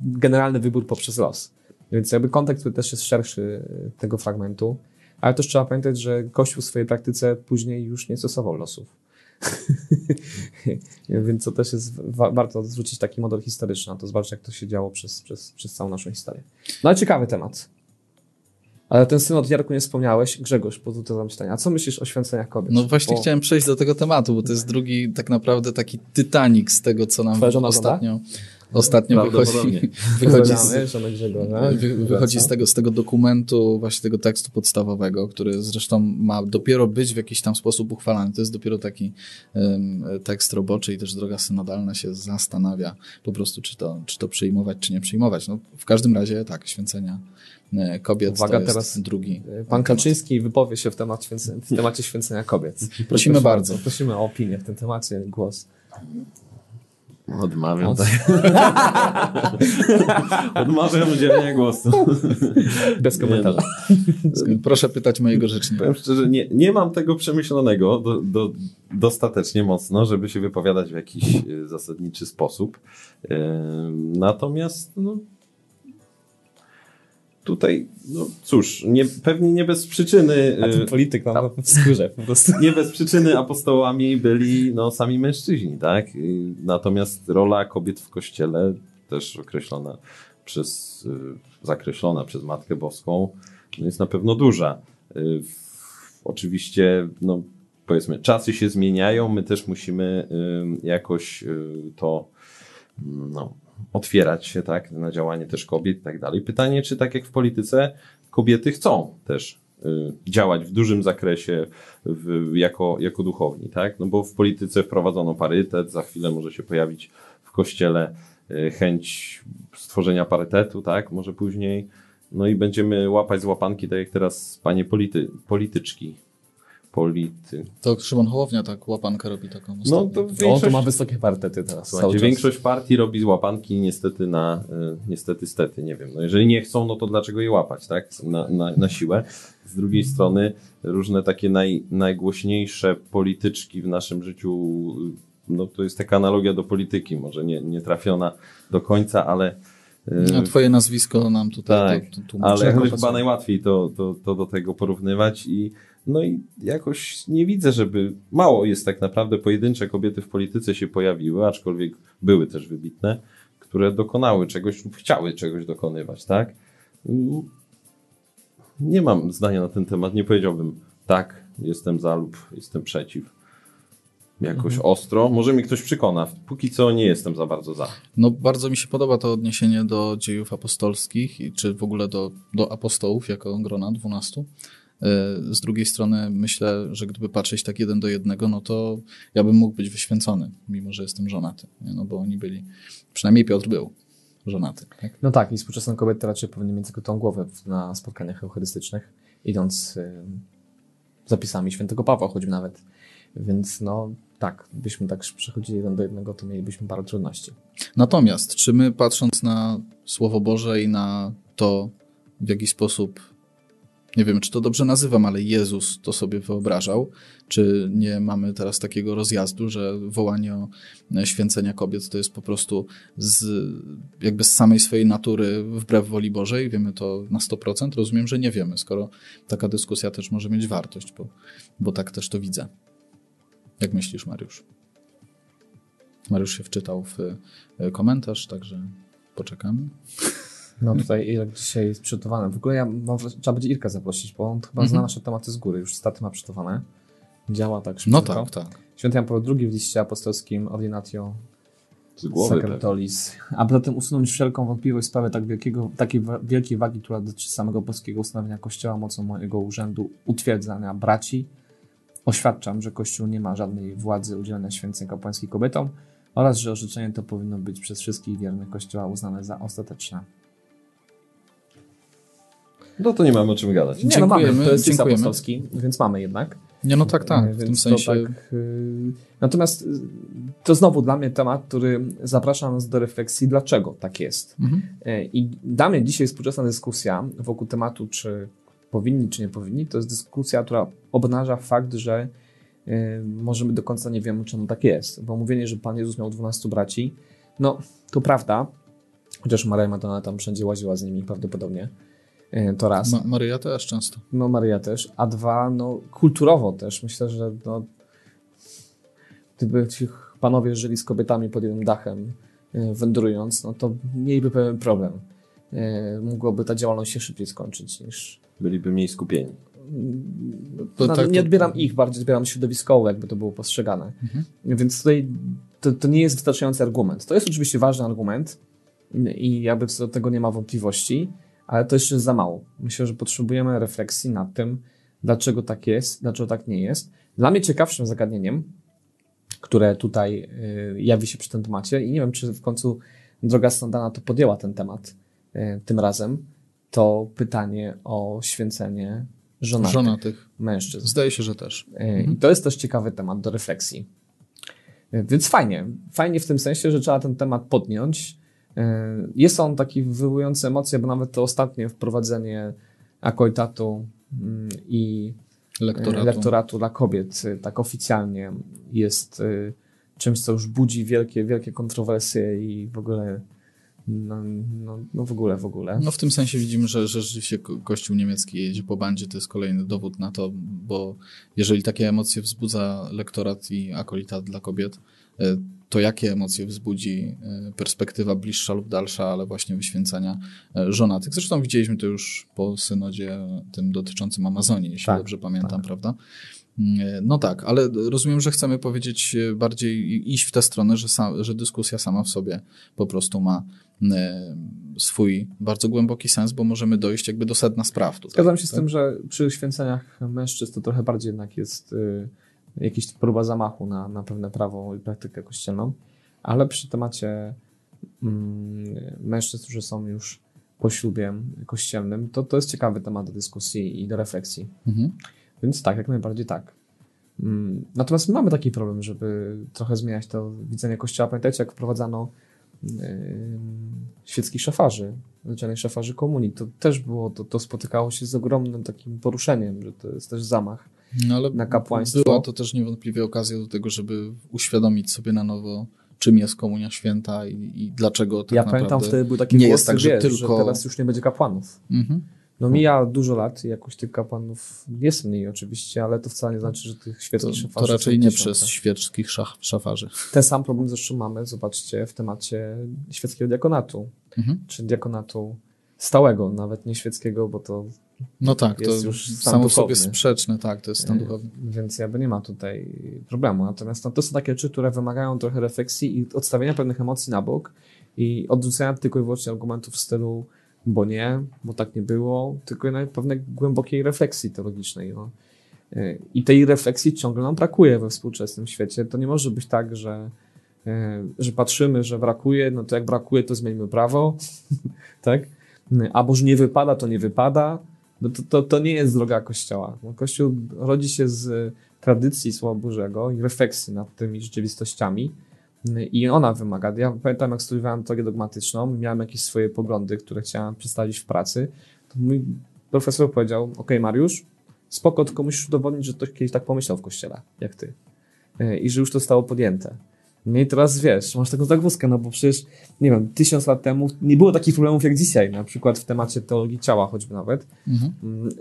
generalny wybór poprzez los. Więc jakby kontekst też jest szerszy tego fragmentu, ale też trzeba pamiętać, że Kościół w swojej praktyce później już nie stosował losów. [LAUGHS] Więc to też jest wa- warto zwrócić taki model historyczny na to, zobaczyć jak to się działo przez, przez, przez całą naszą historię. No ale ciekawy temat. Ale ten synod Jarku nie wspomniałeś. Grzegorz, podrzucę wam pytanie. A co myślisz o święceniach kobiet? No właśnie Bo chciałem przejść do tego tematu, bo to jest drugi tak naprawdę taki Titanic z tego, co nam ostatnio, ostatnio wychodzi, [LAUGHS] wychodzi, z, wy, wychodzi z, tego, z tego dokumentu, właśnie tego tekstu podstawowego, który zresztą ma dopiero być w jakiś tam sposób uchwalany. To jest dopiero taki em, tekst roboczy i też droga synodalna się zastanawia po prostu, czy to, czy to przyjmować, czy nie przyjmować. No, w każdym razie tak, święcenia kobiet Uwaga, to jest teraz drugi. Pan Kaczyński wypowie się w, temat święce, w temacie święcenia kobiet. Prosimy Proszę bardzo. Prosimy o opinię w tym temacie, głos. Odmawiam. O, Tak. [LAUGHS] Odmawiam udzielenia głosu. Bez komentarza. Proszę pytać mojego rzecznika. Powiem szczerze, nie, nie mam tego przemyślonego do, do, dostatecznie mocno, żeby się wypowiadać w jakiś e, zasadniczy sposób. E, Natomiast no, tutaj, no cóż, nie, pewnie nie bez przyczyny. A ten e, polityk mam w skórze po prostu. nie bez przyczyny apostołami byli no, sami mężczyźni, tak? Y, Natomiast rola kobiet w kościele, też określona przez, y, zakreślona przez Matkę Boską, no, jest na pewno duża. Y, Oczywiście, no, powiedzmy, czasy się zmieniają, my też musimy y, jakoś y, to mm, no, otwierać się, tak, na działanie też kobiet i tak dalej. Pytanie, czy tak jak w polityce, kobiety chcą też y, działać w dużym zakresie w, jako, jako duchowni, tak? No bo w polityce wprowadzono parytet, za chwilę może się pojawić w kościele y, chęć stworzenia parytetu, tak? Może później. No i będziemy łapać z łapanki, tak jak teraz panie polity, polityczki. Polity. To Szymon Hołownia tak łapankę robi taką No to On tu większość, ma wysokie parytety teraz. Słuchajcie, większość partii robi z łapanki niestety na, y, niestety stety, nie wiem. No jeżeli nie chcą, no to dlaczego je łapać, tak? Na, na, na siłę. Z drugiej strony różne takie naj, najgłośniejsze polityczki w naszym życiu, y, no to jest taka analogia do polityki, może nie, nie trafiona do końca, ale y, A twoje nazwisko nam tutaj Tak, to, to tłumaczy. ale chyba najłatwiej to, to, to do tego porównywać i no i jakoś nie widzę, żeby mało jest tak naprawdę pojedyncze kobiety w polityce się pojawiły, aczkolwiek były też wybitne, które dokonały czegoś lub chciały czegoś dokonywać, tak? Nie mam zdania na ten temat, nie powiedziałbym tak, jestem za lub jestem przeciw. Jakoś ostro. Może mi ktoś przekona. Póki co nie jestem za bardzo za. No bardzo mi się podoba to odniesienie do dziejów apostolskich, czy w ogóle do, do apostołów jako grona dwunastu. E, Z drugiej strony myślę, że gdyby patrzeć tak jeden do jednego, no to ja bym mógł być wyświęcony, mimo że jestem żonaty. No bo oni byli, przynajmniej Piotr był żonaty. Tak? No tak, i współczesne kobiety raczej powinny mieć tylko tą głowę na spotkaniach eucharystycznych, idąc y, zapisami świętego Pawła, choćby nawet. Więc no tak, byśmy tak przechodzili jeden do jednego, to mielibyśmy parę trudności. Natomiast, czy my patrząc na Słowo Boże i na to, w jaki sposób, nie wiem, czy to dobrze nazywam, ale Jezus to sobie wyobrażał, czy nie mamy teraz takiego rozjazdu, że wołanie o święcenia kobiet to jest po prostu z, jakby z samej swojej natury wbrew woli Bożej? Wiemy to na 100%? Rozumiem, że nie wiemy, skoro taka dyskusja też może mieć wartość, bo, bo tak też to widzę. Jak myślisz, Mariusz? Mariusz się wczytał w e, komentarz, także poczekamy. No tutaj Irek dzisiaj jest przygotowany. W ogóle ja mam, trzeba będzie Irka zaprosić, bo on chyba Mhm. zna nasze tematy z góry, już staty ma przygotowane. Działa tak No szybko. tak, tak. Święty Jan Paweł II w liście apostolskim Ordinatio Z głowy pewnie. Sakratolis. A poza tym usunąć wszelką wątpliwość w sprawie tak wielkiego, takiej wielkiej wagi, która dotyczy samego polskiego ustanowienia Kościoła mocą mojego urzędu utwierdzania braci. Oświadczam, że Kościół nie ma żadnej władzy udzielania święceń kapłańskich kobietom oraz, że orzeczenie to powinno być przez wszystkich wiernych Kościoła uznane za ostateczne. No to nie mamy o czym gadać. Nie, no mamy, to jest dziękujemy. apostolski, więc mamy jednak. Nie, no tak, tak. E, W więc tym to sensie tak, y, natomiast y, to znowu dla mnie temat, który zaprasza nas do refleksji, dlaczego tak jest. Mhm. E, I dla mnie dzisiaj współczesna dyskusja wokół tematu, czy powinni, czy nie powinni, to jest dyskusja, która obnaża fakt, że y, może my do końca nie wiemy, czemu tak jest. Bo mówienie, że Pan Jezus miał 12 braci, no to prawda, chociaż Maria Madonna tam wszędzie łaziła z nimi prawdopodobnie. E, To raz. Ma Maryja też często. No Maria też, a dwa, no kulturowo też. Myślę, że no, gdyby ci panowie żyli z kobietami pod jednym dachem, e, wędrując, no to mieliby pewien problem. E, Mogłoby ta działalność się szybciej skończyć niż... Byliby mniej skupieni. To no, tak, nie to- odbieram ich, bardziej odbieram środowiskowo, jakby to było postrzegane. Mhm. Więc tutaj to, to nie jest wystarczający argument. To jest oczywiście ważny argument i jakby co do tego nie ma wątpliwości, ale to jeszcze za mało. Myślę, że potrzebujemy refleksji nad tym, dlaczego tak jest, dlaczego tak nie jest. Dla mnie ciekawszym zagadnieniem, które tutaj y, jawi się przy tym temacie i nie wiem, czy w końcu droga Sandana to podjęła ten temat y, tym razem, to pytanie o święcenie żonatych Żona tych. mężczyzn. Zdaje się, że też. E, I to jest też ciekawy temat do refleksji. Więc fajnie. Fajnie w tym sensie, że trzeba ten temat podjąć. E, Jest on taki wywołujący emocje, bo nawet to ostatnie wprowadzenie akoitatu mm, i Lektoratu. lektoratu dla kobiet e, tak oficjalnie jest e, czymś, co już budzi wielkie, wielkie kontrowersje i w ogóle no, no, no w ogóle, w ogóle. No w tym sensie widzimy, że, że rzeczywiście ko- Kościół niemiecki jedzie po bandzie, to jest kolejny dowód na to, bo jeżeli takie emocje wzbudza lektorat i akolitat dla kobiet, e, to jakie emocje wzbudzi e, perspektywa bliższa lub dalsza, ale właśnie wyświęcania e, żonatych. Zresztą widzieliśmy to już po synodzie tym dotyczącym Amazonii, jeśli Tak, dobrze pamiętam, tak. prawda? Mm, No tak, ale rozumiem, że chcemy powiedzieć e, bardziej iść w tę stronę, że, sa, że dyskusja sama w sobie po prostu ma e, swój bardzo głęboki sens, bo możemy dojść jakby do sedna spraw. Tutaj, Zgadzam się z tak? tym, że przy święceniach mężczyzn to trochę bardziej jednak jest y, jakiś próba zamachu na, na pewne prawo i praktykę kościelną, ale przy temacie mm, mężczyzn, którzy są już po ślubie kościelnym, to to jest ciekawy temat do dyskusji i do refleksji. Mhm. Więc tak, jak najbardziej tak. Mm, Natomiast my mamy taki problem, żeby trochę zmieniać to widzenie kościoła. Pamiętajcie, jak wprowadzano świeckich szafarzy, zwyczajnych szafarzy komunii, to też było, to, to spotykało się z ogromnym takim poruszeniem, że to jest też zamach. No, ale na kapłaństwo. Była to też niewątpliwie okazja do tego, żeby uświadomić sobie na nowo, czym jest komunia święta i, i dlaczego tak ja naprawdę... pamiętam wtedy był taki nie głos, jest tak, że wiesz, tylko- że teraz już nie będzie kapłanów. Mhm. No mija dużo lat i jakoś tych kapłanów jest mniej oczywiście, ale to wcale nie znaczy, że tych To, świeckich szafarzy to raczej nie przez świeckich szaf, szafarzy. Ten sam problem zresztą mamy, zobaczcie, w temacie świeckiego diakonatu. Mhm. czy diakonatu stałego, nawet nie świeckiego, bo to No tak, Jest to już stan samo w sobie duchowny. sprzeczne, tak, to jest stan e, duchowy. więc jakby nie ma tutaj problemu. Natomiast no, to są takie rzeczy, które wymagają trochę refleksji i odstawienia pewnych emocji na bok i odrzucenia tylko i wyłącznie argumentów w stylu bo nie, bo tak nie było, tylko jednak pewnej głębokiej refleksji teologicznej. No. E, I tej refleksji ciągle nam brakuje we współczesnym świecie. To nie może być tak, że, e, że patrzymy, że brakuje, no to jak brakuje, to zmienimy prawo, [LAUGHS] tak? Albo że nie wypada, to nie wypada. No to, to, to nie jest droga Kościoła. No, Kościół rodzi się z tradycji Słowa Bożego i refleksji nad tymi rzeczywistościami i ona wymaga. Ja pamiętam, jak studiowałem teorię dogmatyczną, miałem jakieś swoje poglądy, które chciałem przedstawić w pracy, to mój profesor powiedział, ok Mariusz, spoko, tylko musisz udowodnić, że ktoś kiedyś tak pomyślał w Kościele, jak ty. E, I że już to zostało podjęte. No i teraz wiesz, masz taką zagwozdkę, no bo przecież, nie wiem, tysiąc lat temu nie było takich problemów jak dzisiaj, na przykład w temacie teologii ciała choćby nawet, Mhm.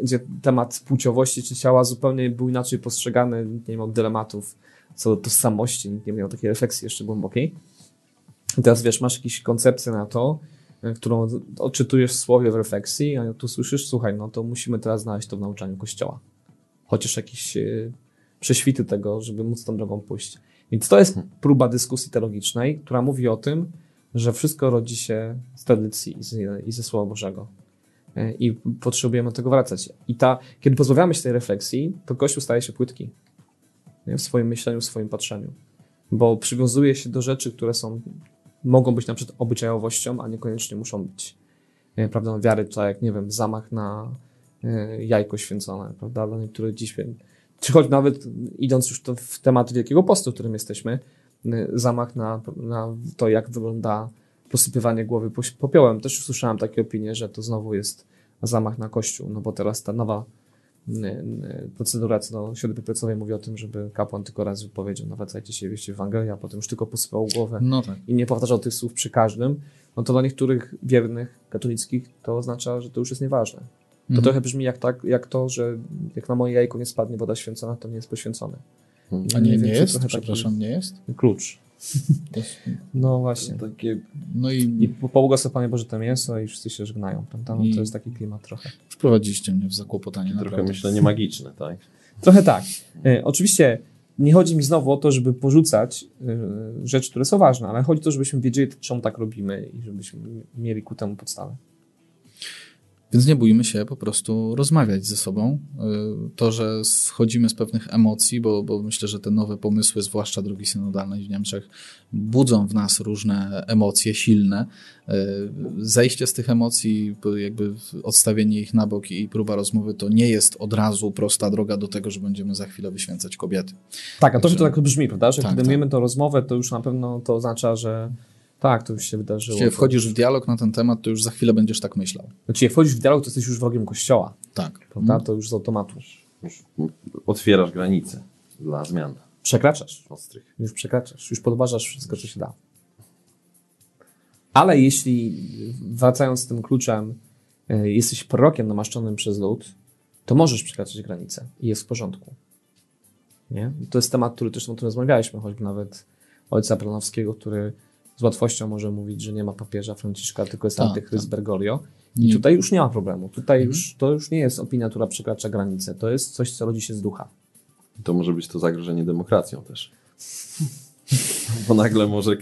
gdzie temat płciowości czy ciała zupełnie był inaczej postrzegany, nie miał dylematów co do tożsamości, nikt nie miał takiej refleksji jeszcze głębokiej. I teraz wiesz, masz jakąś koncepcję na to, e, którą odczytujesz w słowie w refleksji, a tu słyszysz, słuchaj, no to musimy teraz znaleźć to w nauczaniu Kościoła. Chociaż jakiś e, prześwity tego, żeby móc tą drogą pójść. Więc to jest próba dyskusji teologicznej, która mówi o tym, że wszystko rodzi się z tradycji i, z, i ze Słowa Bożego. E, I potrzebujemy do tego wracać. I ta, kiedy pozbawiamy się tej refleksji, to Kościół staje się płytki nie? w swoim myśleniu, w swoim patrzeniu. Bo przywiązuje się do rzeczy, które są, mogą być na przykład obyczajowością, a niekoniecznie muszą być e, prawdą wiary, tak jak, nie wiem, zamach na e, jajko święcone, prawda, dla niektórych dziś, czy choć nawet idąc już to w temat Wielkiego Postu, w którym jesteśmy, zamach na, na to, jak wygląda posypywanie głowy popiołem. Też usłyszałem takie opinie, że to znowu jest zamach na Kościół, no bo teraz ta nowa procedura co do środy piecowej mówi o tym, żeby kapłan tylko raz wypowiedział, nawracajcie się, wieście Ewangelię, a potem już tylko posypał głowę no tak. i nie powtarzał tych słów przy każdym, no to dla niektórych wiernych, katolickich to oznacza, że to już jest nieważne. To mhm. trochę brzmi jak, tak, jak to, że jak na moje jajko nie spadnie woda święcona, to nie jest poświęcone. A nie, nie jest? Przepraszam, nie jest? Klucz. No właśnie. Takie... No i, I pobłogosław Boże to mięso i wszyscy się żegnają, prawda? No, I... To jest taki klimat trochę. Wprowadziliście mnie w zakłopotanie. Trochę naprawdę. myślenie magiczne, tak? Trochę tak. E, oczywiście nie chodzi mi znowu o to, żeby porzucać e, rzeczy, które są ważne, ale chodzi o to, żebyśmy wiedzieli, czemu tak robimy i żebyśmy mieli ku temu podstawę. Więc nie bójmy się po prostu rozmawiać ze sobą. Y, to, że schodzimy z pewnych emocji, bo, bo myślę, że te nowe pomysły, zwłaszcza drogi synodalnej w Niemczech, budzą w nas różne emocje silne. Y, zejście z tych emocji, jakby odstawienie ich na bok i próba rozmowy, to nie jest od razu prosta droga do tego, że będziemy za chwilę wyświęcać kobiety. Tak, a to, że to tak brzmi, prawda? Że tak, kiedy tak. mamy tę rozmowę, to już na pewno to oznacza, że tak, to już się wydarzyło. Jeśli wchodzisz w dialog na ten temat, to już za chwilę będziesz tak myślał. Znaczy, jak wchodzisz w dialog, to jesteś już wrogiem kościoła. Tak. Prawda? To już z automatu. Już otwierasz granice dla zmian. Przekraczasz. Ostrych. Już przekraczasz. Już podważasz wszystko, co się da. Ale jeśli, wracając z tym kluczem, e, jesteś prorokiem namaszczonym przez lud, to możesz przekraczać granice i jest w porządku. Nie? To jest temat, który też o tym rozmawialiśmy, choćby nawet ojca Planowskiego, który z łatwością może mówić, że nie ma papieża Franciszka, tylko jest tak, antychryst tak. Bergoglio. I nie. tutaj już nie ma problemu. Tutaj mhm. już, to już nie jest opinia, która przekracza granicę. To jest coś, co rodzi się z ducha. To może być to zagrożenie demokracją też. [LAUGHS] Bo nagle może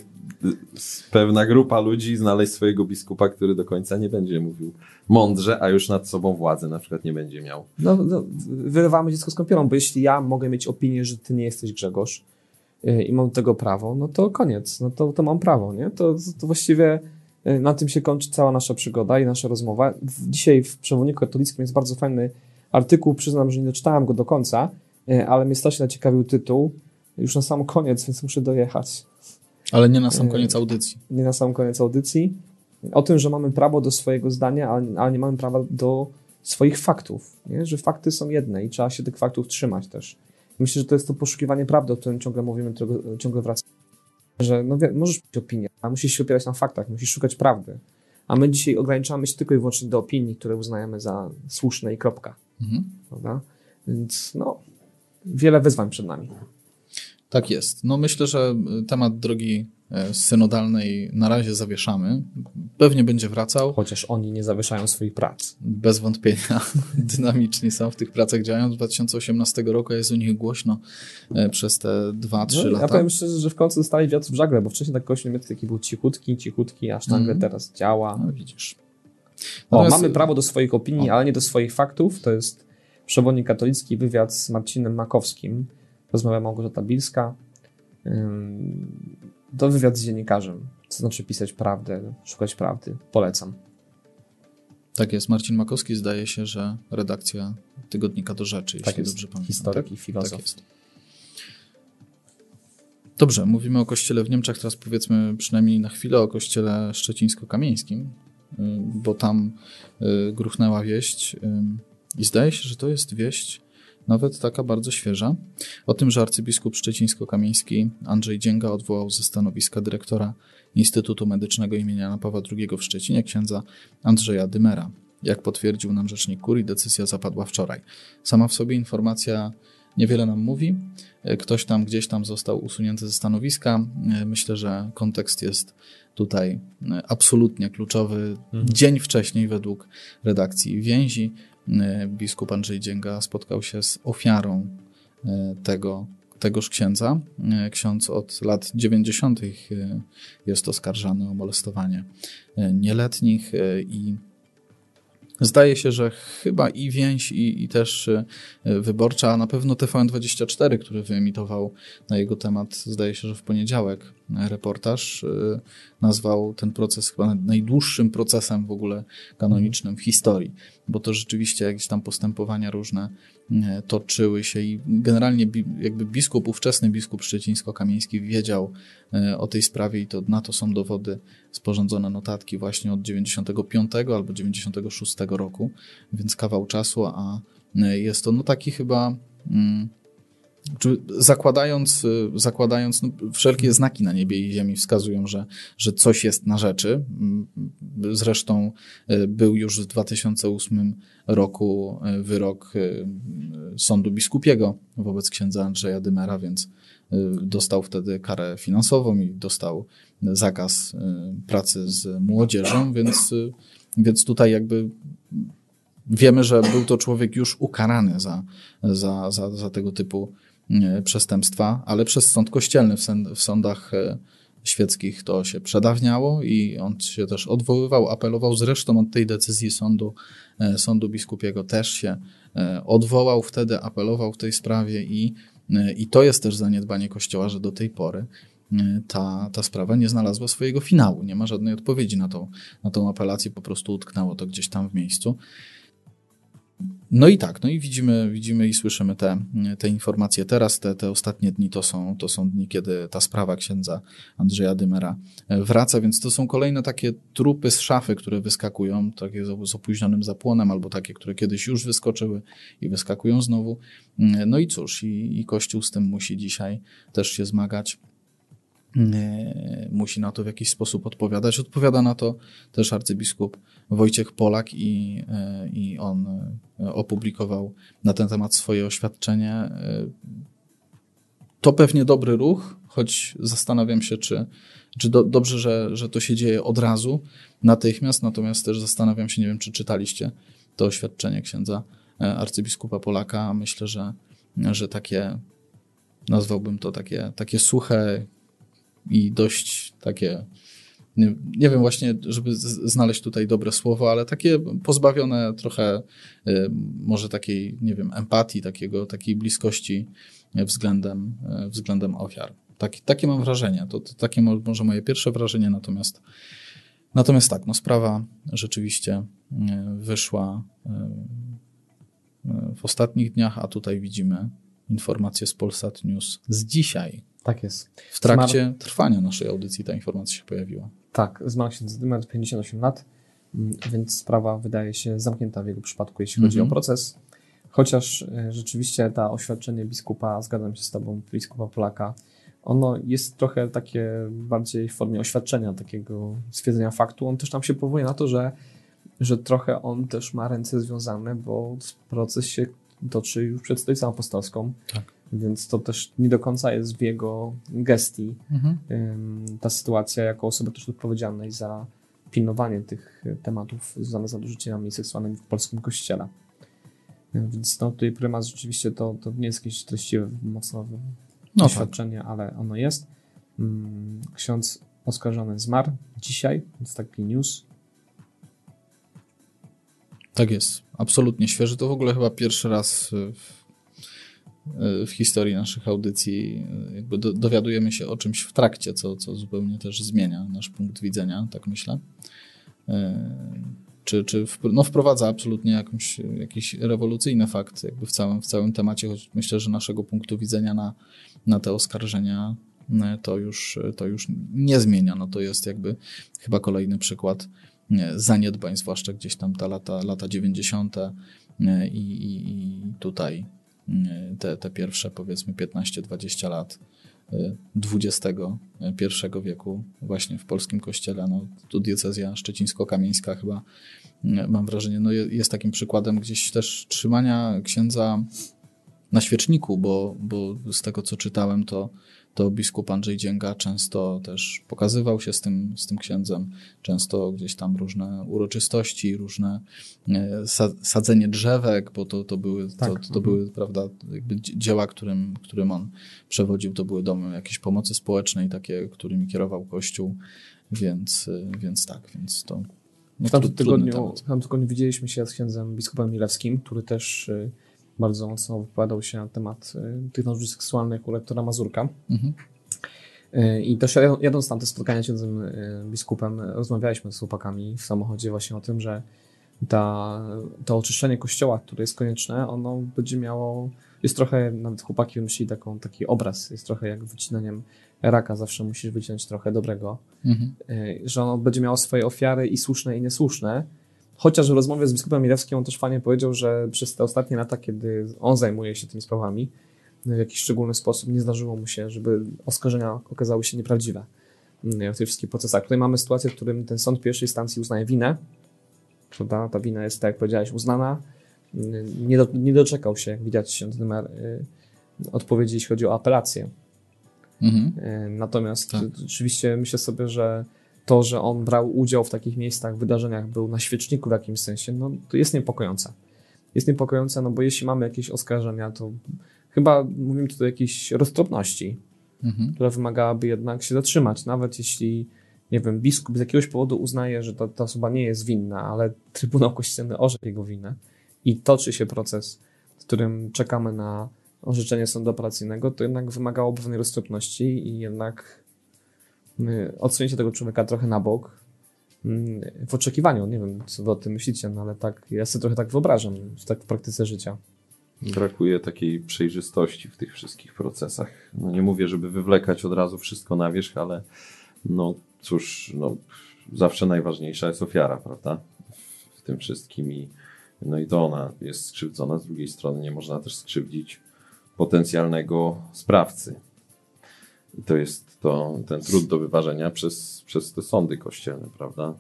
pewna grupa ludzi znaleźć swojego biskupa, który do końca nie będzie mówił mądrze, a już nad sobą władzę na przykład nie będzie miał. No, no wyrywamy dziecko z kąpielą, bo jeśli ja mogę mieć opinię, że ty nie jesteś Grzegorz, i mam do tego prawo, no to koniec, no to, to mam prawo, nie? To, to właściwie y, na tym się kończy cała nasza przygoda i nasza rozmowa. Dzisiaj w Przewodniku Katolickim jest bardzo fajny artykuł, przyznam, że nie czytałem go do końca, y, ale mnie strasznie zaciekawił tytuł, już na sam koniec, więc muszę dojechać. Ale nie na sam koniec audycji. Nie na sam koniec audycji. O tym, że mamy prawo do swojego zdania, ale nie mamy prawa do swoich faktów, nie? że fakty są jedne i trzeba się tych faktów trzymać też. Myślę, że to jest to poszukiwanie prawdy, o którym ciągle mówimy, którego ciągle wracamy. Że no, możesz mieć opinię, a musisz się opierać na faktach, musisz szukać prawdy. A my dzisiaj ograniczamy się tylko i wyłącznie do opinii, które uznajemy za słuszne i kropka. Mhm. Prawda? Więc no, wiele wyzwań przed nami. Tak jest. No myślę, że temat drogi E, synodalnej na razie zawieszamy. Pewnie będzie wracał. Chociaż oni nie zawieszają swoich prac. Bez wątpienia [LAUGHS] dynamiczni są w tych pracach, działają. Z 2018 roku jest o nich głośno e, przez te 2-3 no, lata. Ja powiem szczerze, że w końcu dostali wiatr w żagle, bo wcześniej tak kościół niemiecki taki był cichutki, cichutki, aż nagle mm. teraz działa. No, widzisz. O, mamy prawo do swoich opinii, o. ale nie do swoich faktów. To jest przewodnik katolicki wywiad z Marcinem Makowskim. Rozmawia Małgorzata Bilska. To wywiad z dziennikarzem. Co znaczy pisać prawdę, szukać prawdy. Polecam. Tak jest. Marcin Makowski zdaje się, że redakcja tygodnika do rzeczy, tak jeśli jest. dobrze pamiętam. Historyk tak? i filozof. Tak jest. Dobrze, mówimy o kościele w Niemczech, teraz powiedzmy przynajmniej na chwilę o kościele szczecińsko-kamieńskim, y, bo tam y, gruchnęła wieść y, i zdaje się, że to jest wieść nawet taka bardzo świeża, o tym, że arcybiskup szczecińsko-kamieński Andrzej Dzięga odwołał ze stanowiska dyrektora Instytutu Medycznego imienia Jana Pawła II w Szczecinie księdza Andrzeja Dymera. Jak potwierdził nam rzecznik kurii, decyzja zapadła wczoraj. Sama w sobie informacja niewiele nam mówi. Ktoś tam gdzieś tam został usunięty ze stanowiska. Myślę, że kontekst jest tutaj absolutnie kluczowy. Mhm. Dzień wcześniej, według redakcji więzi, biskup Andrzej Dzięga spotkał się z ofiarą tego, tegoż księdza. Ksiądz od lat 90. jest oskarżany o molestowanie nieletnich i Zdaje się, że chyba i więź, i, i też e, wyborcza, a na pewno TVN24, który wyemitował na jego temat, zdaje się, że w poniedziałek reportaż, e, nazwał ten proces chyba najdłuższym procesem w ogóle kanonicznym w historii, bo to rzeczywiście jakieś tam postępowania różne e, toczyły się i generalnie jakby biskup, ówczesny biskup szczecińsko-kamieński wiedział o tej sprawie i to na to są dowody sporządzone notatki właśnie od 95 albo 96 roku, więc kawał czasu, a jest to no taki chyba mm, zakładając, zakładając no, wszelkie znaki na niebie i ziemi wskazują, że, że coś jest na rzeczy. Mm, zresztą e, był już w 2008 roku e, wyrok sądu biskupiego wobec księdza Andrzeja Dymera, więc dostał wtedy karę finansową i dostał zakaz pracy z młodzieżą, więc, więc tutaj jakby wiemy, że był to człowiek już ukarany za, za, za, za tego typu przestępstwa, ale przez sąd kościelny w sądach e, świeckich to się przedawniało i on się też odwoływał, apelował. Zresztą od tej decyzji sądu, e, sądu biskupiego też się e, odwołał wtedy, apelował w tej sprawie i, i to jest też zaniedbanie Kościoła, że do tej pory ta, ta sprawa nie znalazła swojego finału. Nie ma żadnej odpowiedzi na tą, na tą apelację, po prostu utknęło to gdzieś tam w miejscu. No i tak, no i widzimy, widzimy i słyszymy te, te informacje teraz. Te, te ostatnie dni to są, to są dni, kiedy ta sprawa księdza Andrzeja Dymera e, wraca, więc to są kolejne takie trupy z szafy, które wyskakują, takie z opóźnionym zapłonem, albo takie, które kiedyś już wyskoczyły i wyskakują znowu. Mm, no i cóż, i, i Kościół z tym musi dzisiaj też się zmagać. E, musi na to w jakiś sposób odpowiadać. Odpowiada na to też arcybiskup Wojciech Polak i, e, i on e, opublikował na ten temat swoje oświadczenie. To pewnie dobry ruch, choć zastanawiam się, czy, czy do, dobrze, że, że to się dzieje od razu, natychmiast, natomiast też zastanawiam się, nie wiem, czy czytaliście to oświadczenie księdza arcybiskupa Polaka. Myślę, że, że takie, nazwałbym to takie, takie suche, i dość takie, nie, nie, wiem właśnie, żeby znaleźć tutaj dobre słowo, ale takie pozbawione trochę y, może takiej, nie wiem, empatii, takiego, takiej bliskości względem, y, względem ofiar. Tak, takie mam wrażenie. To, to takie może moje pierwsze wrażenie, natomiast Natomiast tak, no sprawa rzeczywiście y, wyszła w ostatnich dniach, a tutaj widzimy informację z Polsat News z dzisiaj, tak jest. W trakcie trwania naszej audycji ta informacja się pojawiła. Tak, zmarł się numer 58 lat, mm, więc sprawa wydaje się zamknięta w jego przypadku, jeśli chodzi mm -hmm. o mhm. proces. Chociaż e, rzeczywiście ta oświadczenie biskupa, zgadzam się z tobą, biskupa Polaka, ono jest trochę takie bardziej w formie oświadczenia, takiego stwierdzenia faktu. On też tam się powołuje na to, że, że trochę on też ma ręce związane, bo proces się toczy już przed stolicą apostolską. Tak. Więc to też nie do końca jest w jego gestii mhm. ta sytuacja jako osoby też odpowiedzialnej za pilnowanie tych tematów związanych z nadużyciami seksualnymi w polskim kościele. Więc no, tutaj prymas rzeczywiście to, to nie jest jakieś treściwe mocno no doświadczenie, tak. ale ono jest. Mm, ksiądz oskarżony zmarł dzisiaj, więc taki news. Tak jest, absolutnie świeży. To w ogóle chyba pierwszy raz w w historii naszych audycji jakby do, dowiadujemy się o czymś w trakcie, co, co zupełnie też zmienia nasz punkt widzenia, tak myślę. E, czy, czy w, no wprowadza absolutnie jakąś, jakiś rewolucyjny fakt jakby w całym, w całym temacie, choć myślę, że naszego punktu widzenia na, na te oskarżenia to już, to już nie zmienia. No to jest jakby chyba kolejny przykład zaniedbań, zwłaszcza gdzieś tam ta lata, lata 90. E, I, i, i tutaj te, te pierwsze powiedzmy 15-20 lat XXI y, wieku właśnie w polskim kościele. No, tu diecezja szczecińsko-kamieńska chyba y, mam wrażenie, no jest takim przykładem gdzieś też trzymania księdza na świeczniku, bo, bo z tego co czytałem, to, to biskup Andrzej Dzięga często też pokazywał się z tym, z tym księdzem, często gdzieś tam różne uroczystości, różne e, sadzenie drzewek, bo to, to były, tak. to, to mhm. były prawda, jakby dzieła, którym, którym on przewodził, to były domy jakiejś pomocy społecznej, takie, którymi kierował Kościół, więc, e, więc tak, więc to no, w tamtym tygodniu, w tamtym tygodniu widzieliśmy się z księdzem biskupem Milewskim, który też y, bardzo mocno wypowiadał się na temat y, tych nadużyć seksualnych u lektora Mazurka. Mhm. Y, I też jadąc tam te spotkania z księdzem biskupem, rozmawialiśmy z chłopakami w samochodzie właśnie o tym, że ta, to oczyszczenie kościoła, które jest konieczne, ono będzie miało, jest trochę, nawet chłopaki wymyślili taką, taki obraz, jest trochę jak wycinaniem raka zawsze musisz wyciąć trochę dobrego, mhm. Że ono będzie miało swoje ofiary i słuszne i niesłuszne. Chociaż w rozmowie z biskupem Milewskim on też fajnie powiedział, że przez te ostatnie lata, kiedy on zajmuje się tymi sprawami, w jakiś szczególny sposób nie zdarzyło mu się, żeby oskarżenia okazały się nieprawdziwe w tych wszystkich procesach. Tutaj mamy sytuację, w którym ten sąd pierwszej instancji uznaje winę, prawda? Ta wina jest, tak jak powiedziałeś, uznana. Nie, do, nie doczekał się, jak widać, się numer y, odpowiedzi, jeśli chodzi o apelację. Mhm. E, natomiast tak. rzeczywiście myślę sobie, że to, że on brał udział w takich miejscach, wydarzeniach, był na świeczniku w jakimś sensie, no to jest niepokojące. Jest niepokojące, no bo jeśli mamy jakieś oskarżenia, to chyba mówimy tutaj o jakiejś roztropności, mhm. która wymagałaby jednak się zatrzymać, nawet jeśli nie wiem, biskup z jakiegoś powodu uznaje, że ta, ta osoba nie jest winna, ale Trybunał Kościelny orzekł jego winę i toczy się proces, w którym czekamy na orzeczenie sądu operacyjnego, to jednak wymagało pewnej roztropności i jednak odsunięcie tego człowieka trochę na bok mm, w oczekiwaniu. Nie wiem, co wy o tym myślicie, no ale tak, ja sobie trochę tak wyobrażam, tak w praktyce życia. Brakuje takiej przejrzystości w tych wszystkich procesach. No nie mówię, żeby wywlekać od razu wszystko na wierzch, ale no cóż, no, zawsze najważniejsza jest ofiara, prawda? W tym wszystkim i no i to ona jest skrzywdzona, z drugiej strony nie można też skrzywdzić potencjalnego sprawcy. To jest to, ten trud do wyważenia przez, przez te sądy kościelne, prawda?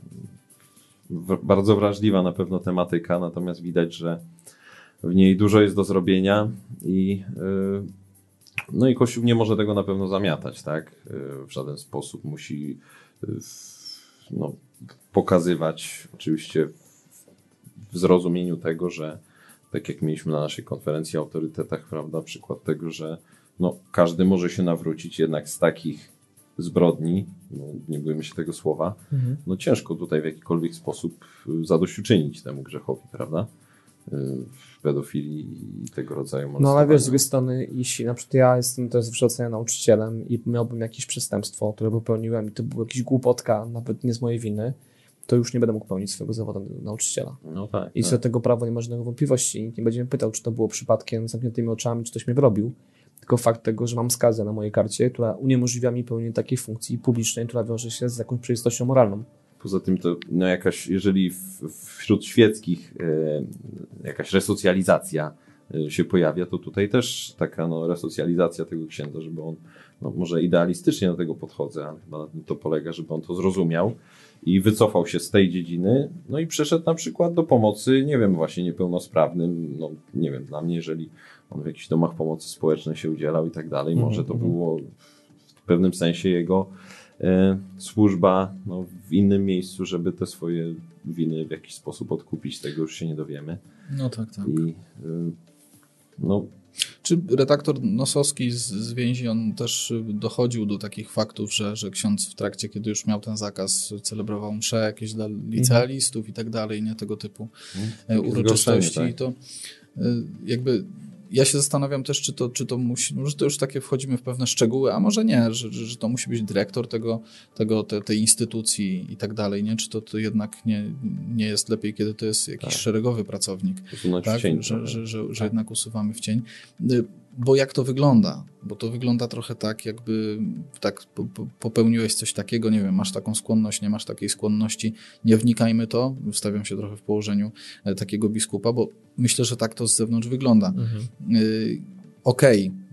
bardzo wrażliwa na pewno tematyka, natomiast widać, że w niej dużo jest do zrobienia i yy, no i Kościół nie może tego na pewno zamiatać, tak? Yy, w żaden sposób musi yy, no, pokazywać oczywiście w zrozumieniu tego, że tak jak mieliśmy na naszej konferencji o autorytetach, prawda, przykład tego, że no, każdy może się nawrócić jednak z takich zbrodni, no, nie bójmy się tego słowa, mhm. no ciężko tutaj w jakikolwiek sposób y, zadośćuczynić temu grzechowi, prawda? Y, w pedofilii i tego rodzaju No ale wiesz, z drugiej strony, jeśli na przykład ja jestem też wykształcenia nauczycielem i miałbym jakieś przestępstwo, które popełniłem i to był jakiś głupotka, nawet nie z mojej winy, to już nie będę mógł pełnić swojego zawodu nauczyciela. No tak, I tak. co do tego prawa nie ma żadnych wątpliwości. Nikt nie będzie mnie pytał, czy to było przypadkiem zamkniętymi oczami, czy ktoś mnie wrobił. Tylko fakt tego, że mam skazę na mojej karcie, która uniemożliwia mi pełnienie takiej funkcji publicznej, która wiąże się z jakąś przejrzystością moralną. Poza tym to no jakaś, jeżeli wśród świeckich e, jakaś resocjalizacja e, się pojawia, to tutaj też taka no, resocjalizacja tego księdza, żeby on, no, może idealistycznie do tego podchodzę, ale chyba na tym to polega, żeby on to zrozumiał, i wycofał się z tej dziedziny, no i przeszedł na przykład do pomocy, nie wiem, właśnie niepełnosprawnym, no nie wiem, dla mnie, jeżeli on w jakichś domach pomocy społecznej się udzielał i tak dalej, -hmm. może to mhm. było w pewnym sensie jego e, służba no, w innym miejscu, żeby te swoje winy w jakiś sposób odkupić, tego już się nie dowiemy. No tak, tak. I e, no, czy redaktor Nosowski z, z więzi, on też dochodził do takich faktów, że, że ksiądz w trakcie, kiedy już miał ten zakaz, celebrował msze jakieś dla licealistów mhm. i tak dalej, nie tego typu mhm. uroczystości. Tak. I to e, jakby ja się zastanawiam też, czy to, czy to musi, może to już takie wchodzimy w pewne szczegóły, a może nie, że, że, że to musi być dyrektor tego, tego te, tej instytucji i tak dalej, nie? Czy to, to jednak nie, nie jest lepiej, kiedy to jest jakiś tak. szeregowy pracownik, tak? w cień, że, że, że, że tak. jednak usuwamy w cień. Bo jak to wygląda? Bo to wygląda trochę tak, jakby tak popełniłeś coś takiego, nie wiem, masz taką skłonność, nie masz takiej skłonności, nie wnikajmy to, wstawiam się trochę w położeniu e, takiego biskupa, bo myślę, że tak to z zewnątrz wygląda. Mhm. Y, okej, okay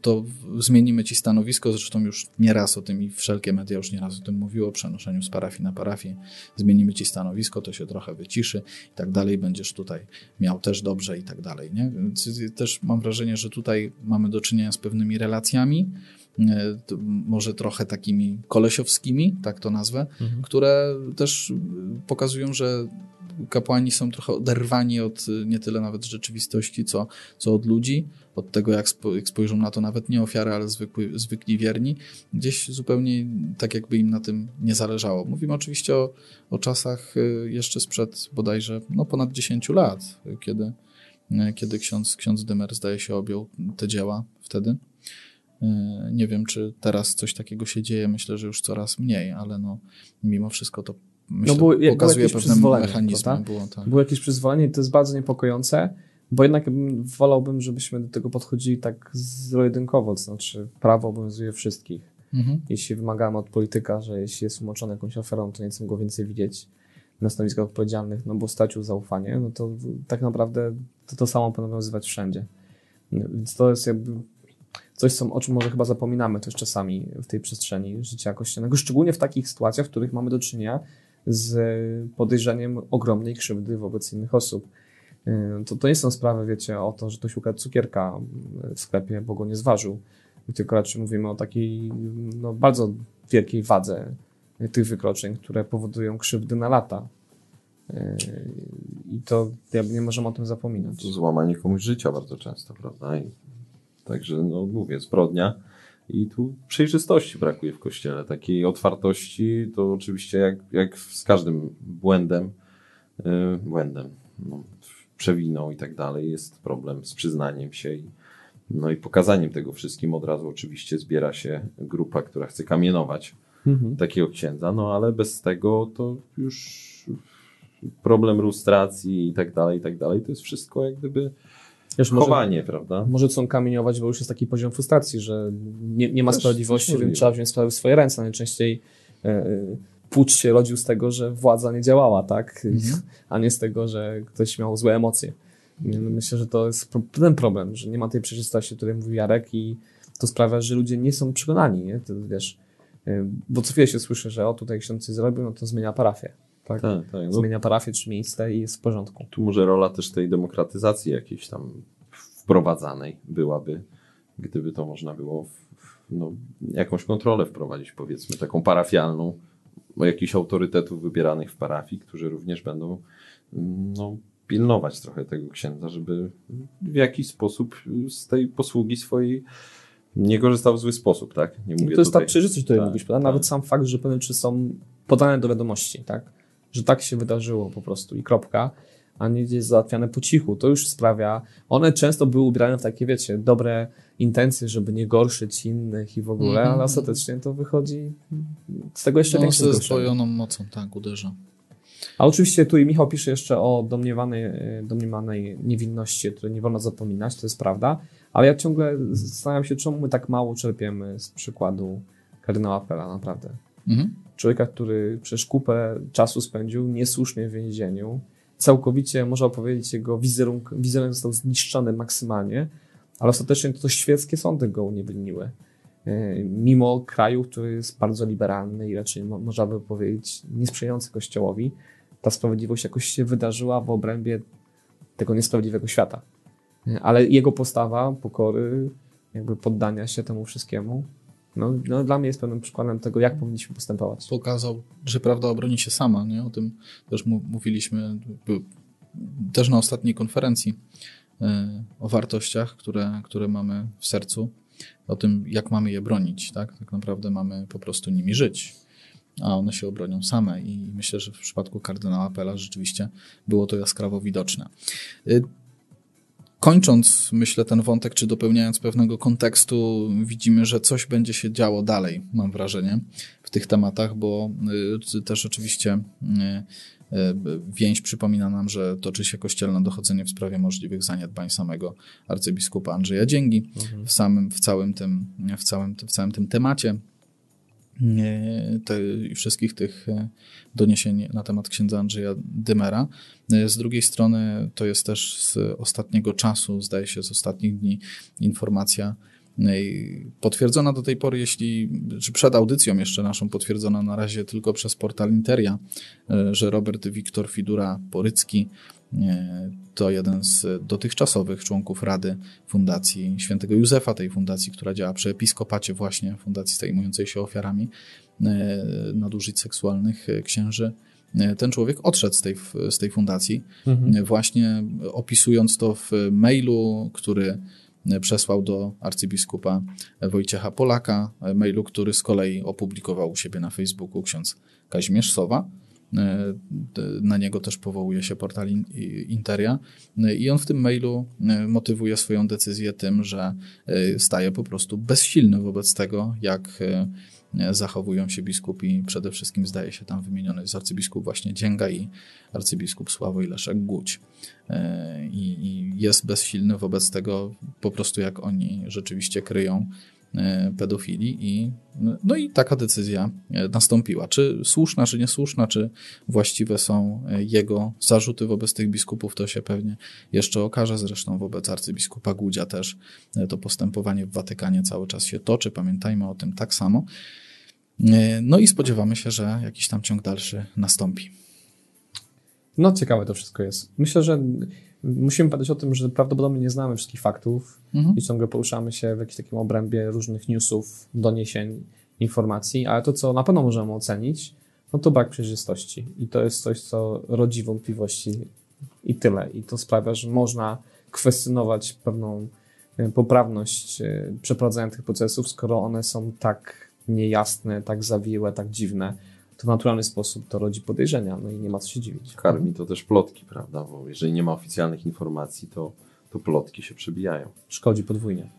to zmienimy ci stanowisko, zresztą już nieraz o tym i wszelkie media już nieraz o tym mówiło, o przenoszeniu z parafii na parafię. Zmienimy ci stanowisko, to się trochę wyciszy i tak dalej, będziesz tutaj miał też dobrze i tak dalej. Nie? Więc też mam wrażenie, że tutaj mamy do czynienia z pewnymi relacjami, e, może trochę takimi kolesiowskimi, tak to nazwę, mhm. które też pokazują, że kapłani są trochę oderwani od nie tyle nawet rzeczywistości, co, co od ludzi, od tego, jak, spo, jak spojrzą na to nawet nie ofiary, ale zwykły, zwykli wierni, gdzieś zupełnie tak jakby im na tym nie zależało. Mówimy oczywiście o, o czasach y, jeszcze sprzed bodajże no, ponad 10 lat, kiedy, y, kiedy ksiądz, ksiądz Dymer zdaje się objął te dzieła wtedy. Y, nie wiem, czy teraz coś takiego się dzieje, myślę, że już coraz mniej, ale no, mimo wszystko to myślę, no było, pokazuje było pewne mechanizmy. Było, tak. było jakieś przyzwolenie i to jest bardzo niepokojące, bo jednak wolałbym, żebyśmy do tego podchodzili tak zero-jedynkowo, to znaczy prawo obowiązuje wszystkich. Mhm. Jeśli wymagamy od polityka, że jeśli jest umoczony jakąś oferą, to nie chcę go więcej widzieć na stanowiskach odpowiedzialnych, no bo stracił zaufanie, no to tak naprawdę to, to samo obowiązywać wszędzie. Więc to jest jakby coś, o czym może chyba zapominamy też czasami w tej przestrzeni życia kościelnego, szczególnie w takich sytuacjach, w których mamy do czynienia z podejrzeniem ogromnej krzywdy wobec innych osób. Y, to, to nie są sprawy, wiecie, o to, że ktoś ukradł cukierka w sklepie, bo go nie zważył, tylko raczej mówimy o takiej no, bardzo wielkiej wadze tych wykroczeń, które powodują krzywdy na lata. Y, I to nie możemy o tym zapominać. To złamanie komuś życia bardzo często, prawda? I także, no mówię, zbrodnia i tu przejrzystości brakuje w kościele, takiej otwartości, to oczywiście jak, jak z każdym błędem, yy, błędem, no, przewiną i tak dalej, jest problem z przyznaniem się i, no i pokazaniem tego wszystkim. Od razu oczywiście zbiera się grupa, która chce kamienować mhm. takiego księdza, no ale bez tego to już problem frustracji i tak dalej, i tak dalej, to jest wszystko jak gdyby Wiesz, chowanie, może, prawda? Może chcą kamieniować, bo już jest taki poziom frustracji, że nie, nie ma Też sprawiedliwości, więc trzeba wziąć sprawy w swoje ręce. Najczęściej e, e, pucz się rodził z tego, że władza nie działała, tak? Mhm. A nie z tego, że ktoś miał złe emocje. Myślę, że to jest ten problem, że nie ma tej przejrzystości, o której mówił Jarek i to sprawia, że ludzie nie są przekonani, nie? To, wiesz, e, bo co chwilę się słyszy, że o, tutaj ksiądz coś zrobił, no to zmienia parafię. Tak, tak, tak no. Zmienia parafię czy miejsce i jest w porządku. Tu może rola też tej demokratyzacji jakiejś tam wprowadzanej byłaby, gdyby to można było w, no, jakąś kontrolę wprowadzić, powiedzmy, taką parafialną, jakichś autorytetów wybieranych w parafii, którzy również będą no, pilnować trochę tego księdza, żeby w jakiś sposób z tej posługi swojej nie korzystał w zły sposób, tak? Nie mówię to jest tutaj, ta przejrzystość, o której tak, mówisz, tak. Nawet sam fakt, że pewne rzeczy są podane do wiadomości, tak? Że tak się wydarzyło po prostu i kropka a nie gdzieś załatwiane po cichu. To już sprawia, one często były ubierane w takie, wiecie, dobre intencje, żeby nie gorszyć innych i w ogóle, mm -hmm. ale ostatecznie to wychodzi z tego jeszcze no, większe ze zdwojoną mocą, tak, uderza. A oczywiście tu i Michał pisze jeszcze o domniewanej, domniemanej niewinności, o której nie wolno zapominać, to jest prawda, ale ja ciągle zastanawiam się, czemu my tak mało czerpiemy z przykładu kardynała Pela, naprawdę. Mhm. Człowieka, który przez kupę czasu spędził niesłusznie w więzieniu, całkowicie, można powiedzieć, jego wizerunek, wizerunek został zniszczony maksymalnie, ale ostatecznie to, świeckie sądy go uniewinniły. E, mimo kraju, który jest bardzo liberalny i raczej można by powiedzieć niesprzyjający Kościołowi, ta sprawiedliwość jakoś się wydarzyła w obrębie tego niesprawiedliwego świata. E, ale jego postawa pokory, jakby poddania się temu wszystkiemu, no, no, dla mnie jest pewnym przykładem tego, jak powinniśmy postępować. Pokazał, że prawda obroni się sama. Nie? O tym też mówiliśmy też na ostatniej konferencji e, o wartościach, które, które mamy w sercu, o tym, jak mamy je bronić. Tak, tak naprawdę mamy po prostu nimi żyć a one się obronią same i myślę, że w przypadku kardynała Pela rzeczywiście było to jaskrawo widoczne. Kończąc, myślę, ten wątek, czy dopełniając pewnego kontekstu, widzimy, że coś będzie się działo dalej, mam wrażenie, w tych tematach, bo y, też oczywiście y, y, więź przypomina nam, że toczy się kościelne dochodzenie w sprawie możliwych zaniedbań samego arcybiskupa Andrzeja Dzięgi mhm. w samym, w całym tym, w całym, w całym tym temacie te, wszystkich tych e, doniesień na temat księdza Andrzeja Dymera. E, z drugiej strony to jest też z ostatniego czasu, zdaje się z ostatnich dni informacja Potwierdzona do tej pory, jeśli, czy przed audycją jeszcze naszą potwierdzona na razie tylko przez portal Interia, że Robert Wiktor Fidura Porycki to jeden z dotychczasowych członków Rady Fundacji Świętego Józefa, tej fundacji, która działa przy episkopacie właśnie, fundacji zajmującej się ofiarami nadużyć seksualnych księży ten człowiek odszedł z tej, z tej fundacji, mhm. właśnie opisując to w mailu, który przesłał do arcybiskupa Wojciecha Polaka, mailu, który z kolei opublikował u siebie na Facebooku ksiądz Kazimierz Sowa. Na niego też powołuje się portal Interia. I on w tym mailu motywuje swoją decyzję tym, że staje po prostu bezsilny wobec tego, jak zachowują się biskupi. Przede wszystkim zdaje się tam wymieniony jest arcybiskup właśnie Dzięga i arcybiskup Sławoj Leszek. E, I, I, jest bezsilny wobec tego po prostu jak oni rzeczywiście kryją e, pedofili i no i taka decyzja e, nastąpiła. Czy słuszna, czy niesłuszna, czy właściwe są jego zarzuty wobec tych biskupów, to się pewnie jeszcze okaże. Zresztą wobec arcybiskupa Gudzia też to postępowanie w Watykanie cały czas się toczy. Pamiętajmy o tym tak samo. No i spodziewamy się, że jakiś tam ciąg dalszy nastąpi. No, ciekawe to wszystko jest. Myślę, że musimy pamiętać o tym, że prawdopodobnie nie znamy wszystkich faktów mhm. i ciągle poruszamy się w jakimś takim obrębie różnych newsów, doniesień, informacji, ale to, co na pewno możemy ocenić, no to brak przejrzystości. I to jest coś, co rodzi wątpliwości i tyle. I to sprawia, że można kwestionować pewną e, poprawność e, przeprowadzania tych procesów, skoro one są tak niejasne, tak zawiłe, tak dziwne, to w naturalny sposób to rodzi podejrzenia, no i nie ma co się dziwić. Karmi to też plotki, prawda? Bo jeżeli nie ma oficjalnych informacji, to, to plotki się przebijają. Szkodzi podwójnie.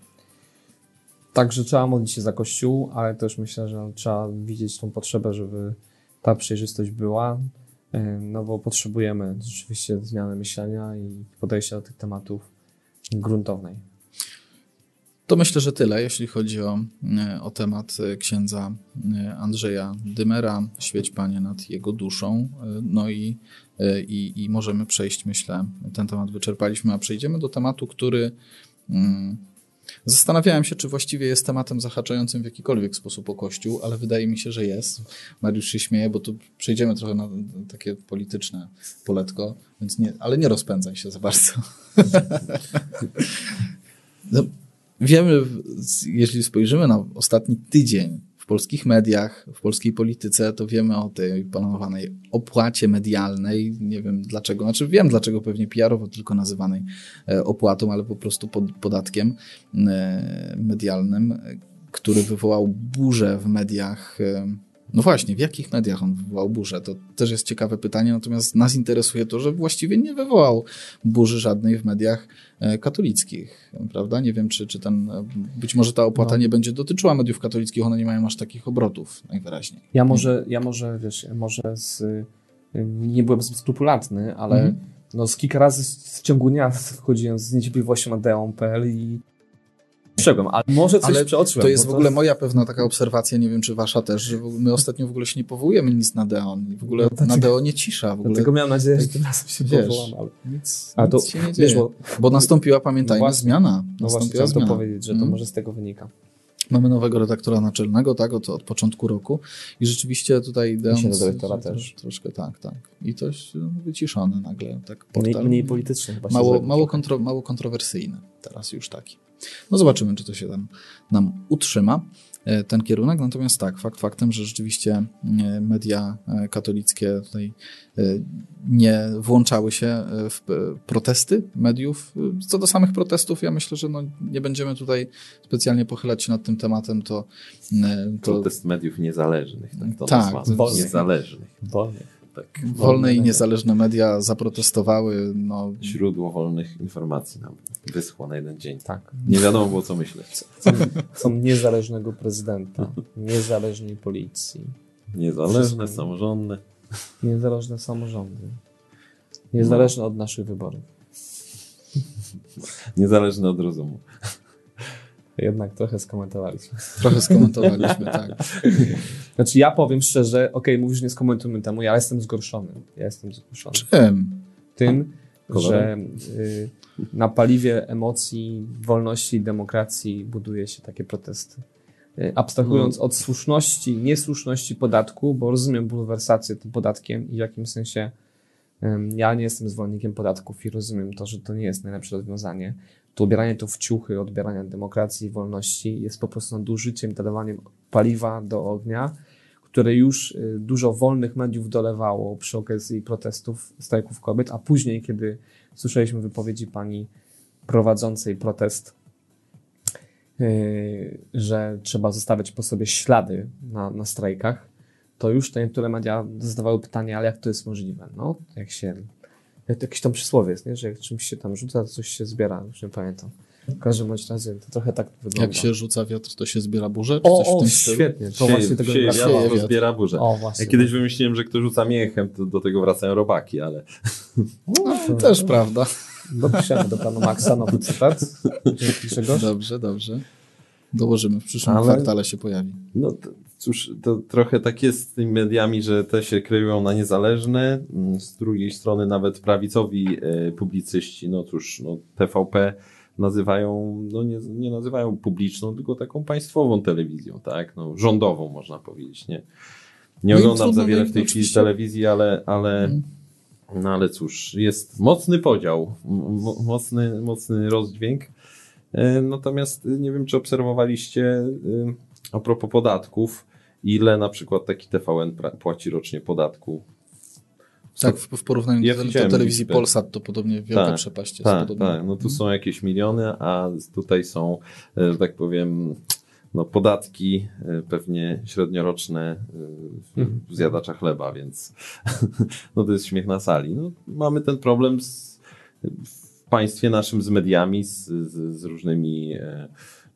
Także trzeba modlić się za Kościół, ale też myślę, że trzeba widzieć tą potrzebę, żeby ta przejrzystość była, no bo potrzebujemy rzeczywiście zmiany myślenia i podejścia do tych tematów gruntownej. To myślę, że tyle, jeśli chodzi o, e, o temat e, księdza e, Andrzeja Dymera. Świeć Panie nad jego duszą. No i, i, i możemy przejść, myślę, ten temat wyczerpaliśmy, a przejdziemy do tematu, który mm, Zastanawiałem się, czy właściwie jest tematem zahaczającym w jakikolwiek sposób o Kościół, ale wydaje mi się, że jest. Mariusz się śmieje, bo tu przejdziemy trochę na takie polityczne poletko, więc nie, ale nie rozpędzaj się za bardzo. [LAUGHS] [LAUGHS] no, Wiemy, jeśli spojrzymy na ostatni tydzień w polskich mediach, w polskiej polityce, to wiemy o tej planowanej opłacie medialnej. Nie wiem dlaczego, znaczy wiem dlaczego pewnie PR-owo tylko nazywanej e, opłatą, ale po prostu podatkiem e, medialnym, który wywołał burzę w mediach e, no właśnie, w jakich mediach on wywołał burzę? To też jest ciekawe pytanie, natomiast nas interesuje to, że właściwie nie wywołał burzy żadnej w mediach e, katolickich, prawda? Nie wiem, czy, czy ten, e, być może ta opłata no. nie będzie dotyczyła mediów katolickich, one nie mają aż takich obrotów najwyraźniej. Ja może, ja może, wiesz, może z, y, nie byłem zbyt skrupulatny, ale mhm. no z kilka razy w ciągu dnia [LAUGHS] wchodziłem z niecierpliwością na deon.pl i Przegłem, ale może coś ale przeoczyłem. To jest w ogóle moja pewna taka obserwacja, nie wiem czy wasza też, że my ostatnio w ogóle się nie powołujemy nic na Deon. W ogóle no, dlatego, na Deon nie cisza. W ogóle. Dlatego miałem nadzieję, że tym razem się wiesz, powołam, ale nic, a to, nic się nie dzieje. Wiesz, bo, bo nastąpiła, pamiętajmy, no zmiana. No właśnie, chciałem to powiedzieć, że to hmm. może z tego wynika. Mamy nowego redaktora naczelnego, tak, od, od początku roku i rzeczywiście tutaj Deon... I dyrektora też. Troszkę tak, tak. I to jest wyciszony nagle, tak portal. Mniej, mniej polityczny chyba mało, mało, kontro, mało kontrowersyjny teraz już taki. No zobaczymy, czy to się tam nam utrzyma e, ten kierunek. Natomiast tak, fakt faktem, że rzeczywiście e, media e, katolickie tutaj nie włączały się w protesty mediów. Co do samych protestów, ja myślę, że no nie będziemy tutaj specjalnie pochylać się nad tym tematem. To, to... Protest mediów niezależnych, tak to tak, Niezależnych. Wolnych tak. Wolne i niezależne media zaprotestowały. No. Źródło wolnych informacji nam wyschło na jeden dzień. Tak. Nie wiadomo było, co myśleć. Są, są niezależnego prezydenta, niezależnej policji. Niezależne, samorządne. Niezależne samorządy. Niezależne od naszych wyborów. Niezależne od rozumu. Jednak trochę skomentowaliśmy. Trochę skomentowaliśmy, tak. [LAUGHS] Znaczy ja powiem szczerze, okej, okay, mówisz nie skomentujmy temu, ja jestem zgorszony. Ja jestem zgorszony. Czym? Tym, że y, na paliwie emocji, wolności, demokracji buduje się takie protesty. Y, abstrahując No. od słuszności, niesłuszności podatku, bo rozumiem bulwersację tym podatkiem i w jakimś sensie ja nie jestem zwolennikiem podatków i rozumiem to, że to nie jest najlepsze rozwiązanie. To ubieranie to w ciuchy odbierania demokracji i wolności jest po prostu nadużyciem, dodawaniem paliwa do ognia, które już y, dużo wolnych mediów dolewało przy okazji protestów, strajków kobiet, a później, kiedy słyszeliśmy wypowiedzi pani prowadzącej protest, yy, że trzeba zostawiać po sobie ślady na, na strajkach, to już te niektóre media zadawały pytanie, ale jak to jest możliwe? No, jak się. Jak, jakieś tam przysłowie jest, nie? że jak czymś się tam rzuca, to coś się zbiera, już nie pamiętam. W każdym bądź razie to trochę tak wygląda. Jak się rzuca wiatr, to się zbiera burze? Czy O, coś w o tym stylu? świetnie, to Sieje- właśnie tego sieje nie wiatr. Sieje rozbiera burzę. O, właśnie. Ja kiedyś wymyśliłem, że kto rzuca miechem, to do tego wracają robaki, ale to, Też prawda. Dopiszemy do planu Maxa nowy cytat. Dobrze, dobrze. Dołożymy, w przyszłym Ale- kwartale się pojawi. No to, cóż, to trochę tak jest z tymi mediami, że te się kryją na niezależne. Mm, Z drugiej strony nawet prawicowi e, publicyści, no cóż, no TVP nazywają, no nie, nie nazywają publiczną, tylko taką państwową telewizją, tak? No, rządową można powiedzieć, nie? Nie No oglądam za wiele no w tej chwili telewizji, ale, ale, Mhm. no ale cóż, jest mocny podział, mocny, mocny rozdźwięk. E, Natomiast nie wiem, czy obserwowaliście y, a propos podatków, ile na przykład taki TVN płaci rocznie podatku. Tak, w, w porównaniu Ja do, do telewizji liczbę. Polsat to podobnie wielka Tak, przepaść jest. Tak, podobnie. tak. No tu są jakieś miliony, a tutaj są, że tak powiem, no podatki e, pewnie średnioroczne e, Mhm. w zjadacza chleba, więc [LAUGHS] no to jest śmiech na sali. No, mamy ten problem z, w państwie naszym z mediami, z, z, z różnymi e,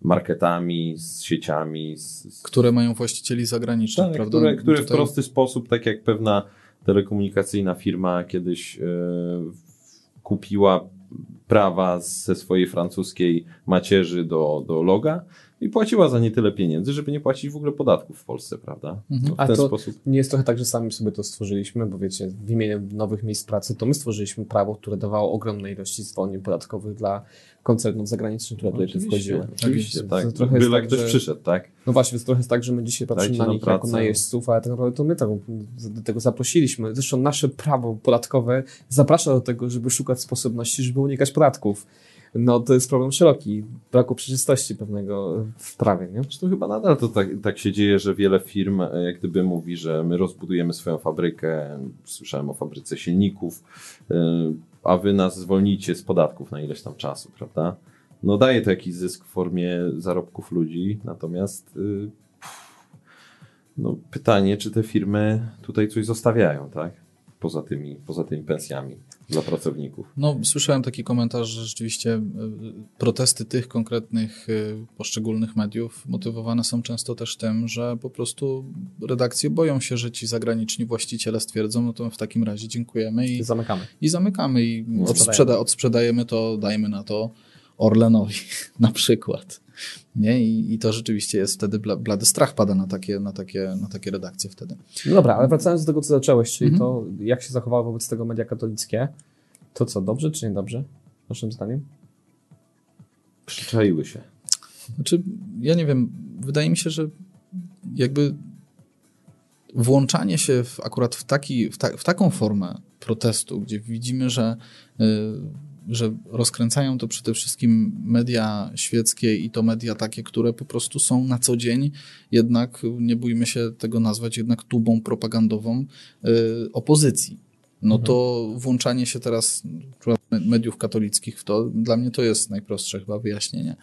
marketami, z sieciami, z, z Które mają właścicieli zagranicznych, tak, prawda? które, które w Tutaj- prosty sposób, tak jak pewna telekomunikacyjna firma kiedyś e, kupiła prawa ze swojej francuskiej macierzy do, do loga i płaciła za nie tyle pieniędzy, żeby nie płacić w ogóle podatków w Polsce, prawda? Mhm. A to- sposób. Nie jest trochę tak, że sami sobie to stworzyliśmy, bo wiecie, w imieniu nowych miejsc pracy to my stworzyliśmy prawo, które dawało ogromne ilości zwolnień podatkowych dla koncernów zagranicznych, które tutaj tu wchodziły. Oczywiście, tak. To trochę Byle tak, ktoś że- przyszedł, tak? No właśnie, więc trochę jest tak, że my dzisiaj patrzymy Dajcie na nich jako pracę. na jeźdźców, ale tak naprawdę to my tego, do tego zaprosiliśmy. Zresztą nasze prawo podatkowe zaprasza do tego, żeby szukać sposobności, żeby unikać podatków. No to jest problem szeroki, braku przejrzystości pewnego w prawie, nie? Zresztą chyba nadal to tak, tak się dzieje, że wiele firm e, jak gdyby mówi, że my rozbudujemy swoją fabrykę, słyszałem o fabryce silników, e, a wy nas zwolnicie z podatków na ileś tam czasu, prawda? No daje to jakiś zysk w formie zarobków ludzi, natomiast y, no, pytanie, czy te firmy tutaj coś zostawiają, tak? Poza tymi, poza tymi pensjami dla pracowników. No, słyszałem taki komentarz, że rzeczywiście y, protesty tych konkretnych y, poszczególnych mediów motywowane są często też tym, że po prostu redakcje boją się, że ci zagraniczni właściciele stwierdzą, no to w takim razie dziękujemy i, Zamykamy. i zamykamy i odsprzeda, odsprzedajemy to, dajmy na to Orlenowi [LAUGHS] na przykład. Nie? I, I to rzeczywiście jest wtedy, bla- blady strach pada na takie, na, takie, na takie redakcje wtedy. No dobra, ale wracając do tego, co zacząłeś, czyli Mhm. to, jak się zachowało wobec tego media katolickie, to co, dobrze czy niedobrze? Waszym zdaniem? Przyczaiły się. Znaczy, ja nie wiem, wydaje mi się, że jakby włączanie się w, akurat w, taki, w, ta, w taką formę protestu, gdzie widzimy, że, y, że rozkręcają to przede wszystkim media świeckie i to media takie, które po prostu są na co dzień, jednak nie bójmy się tego nazwać, jednak tubą propagandową y, opozycji. No to włączanie się teraz mediów katolickich w to, dla mnie to jest najprostsze chyba wyjaśnienie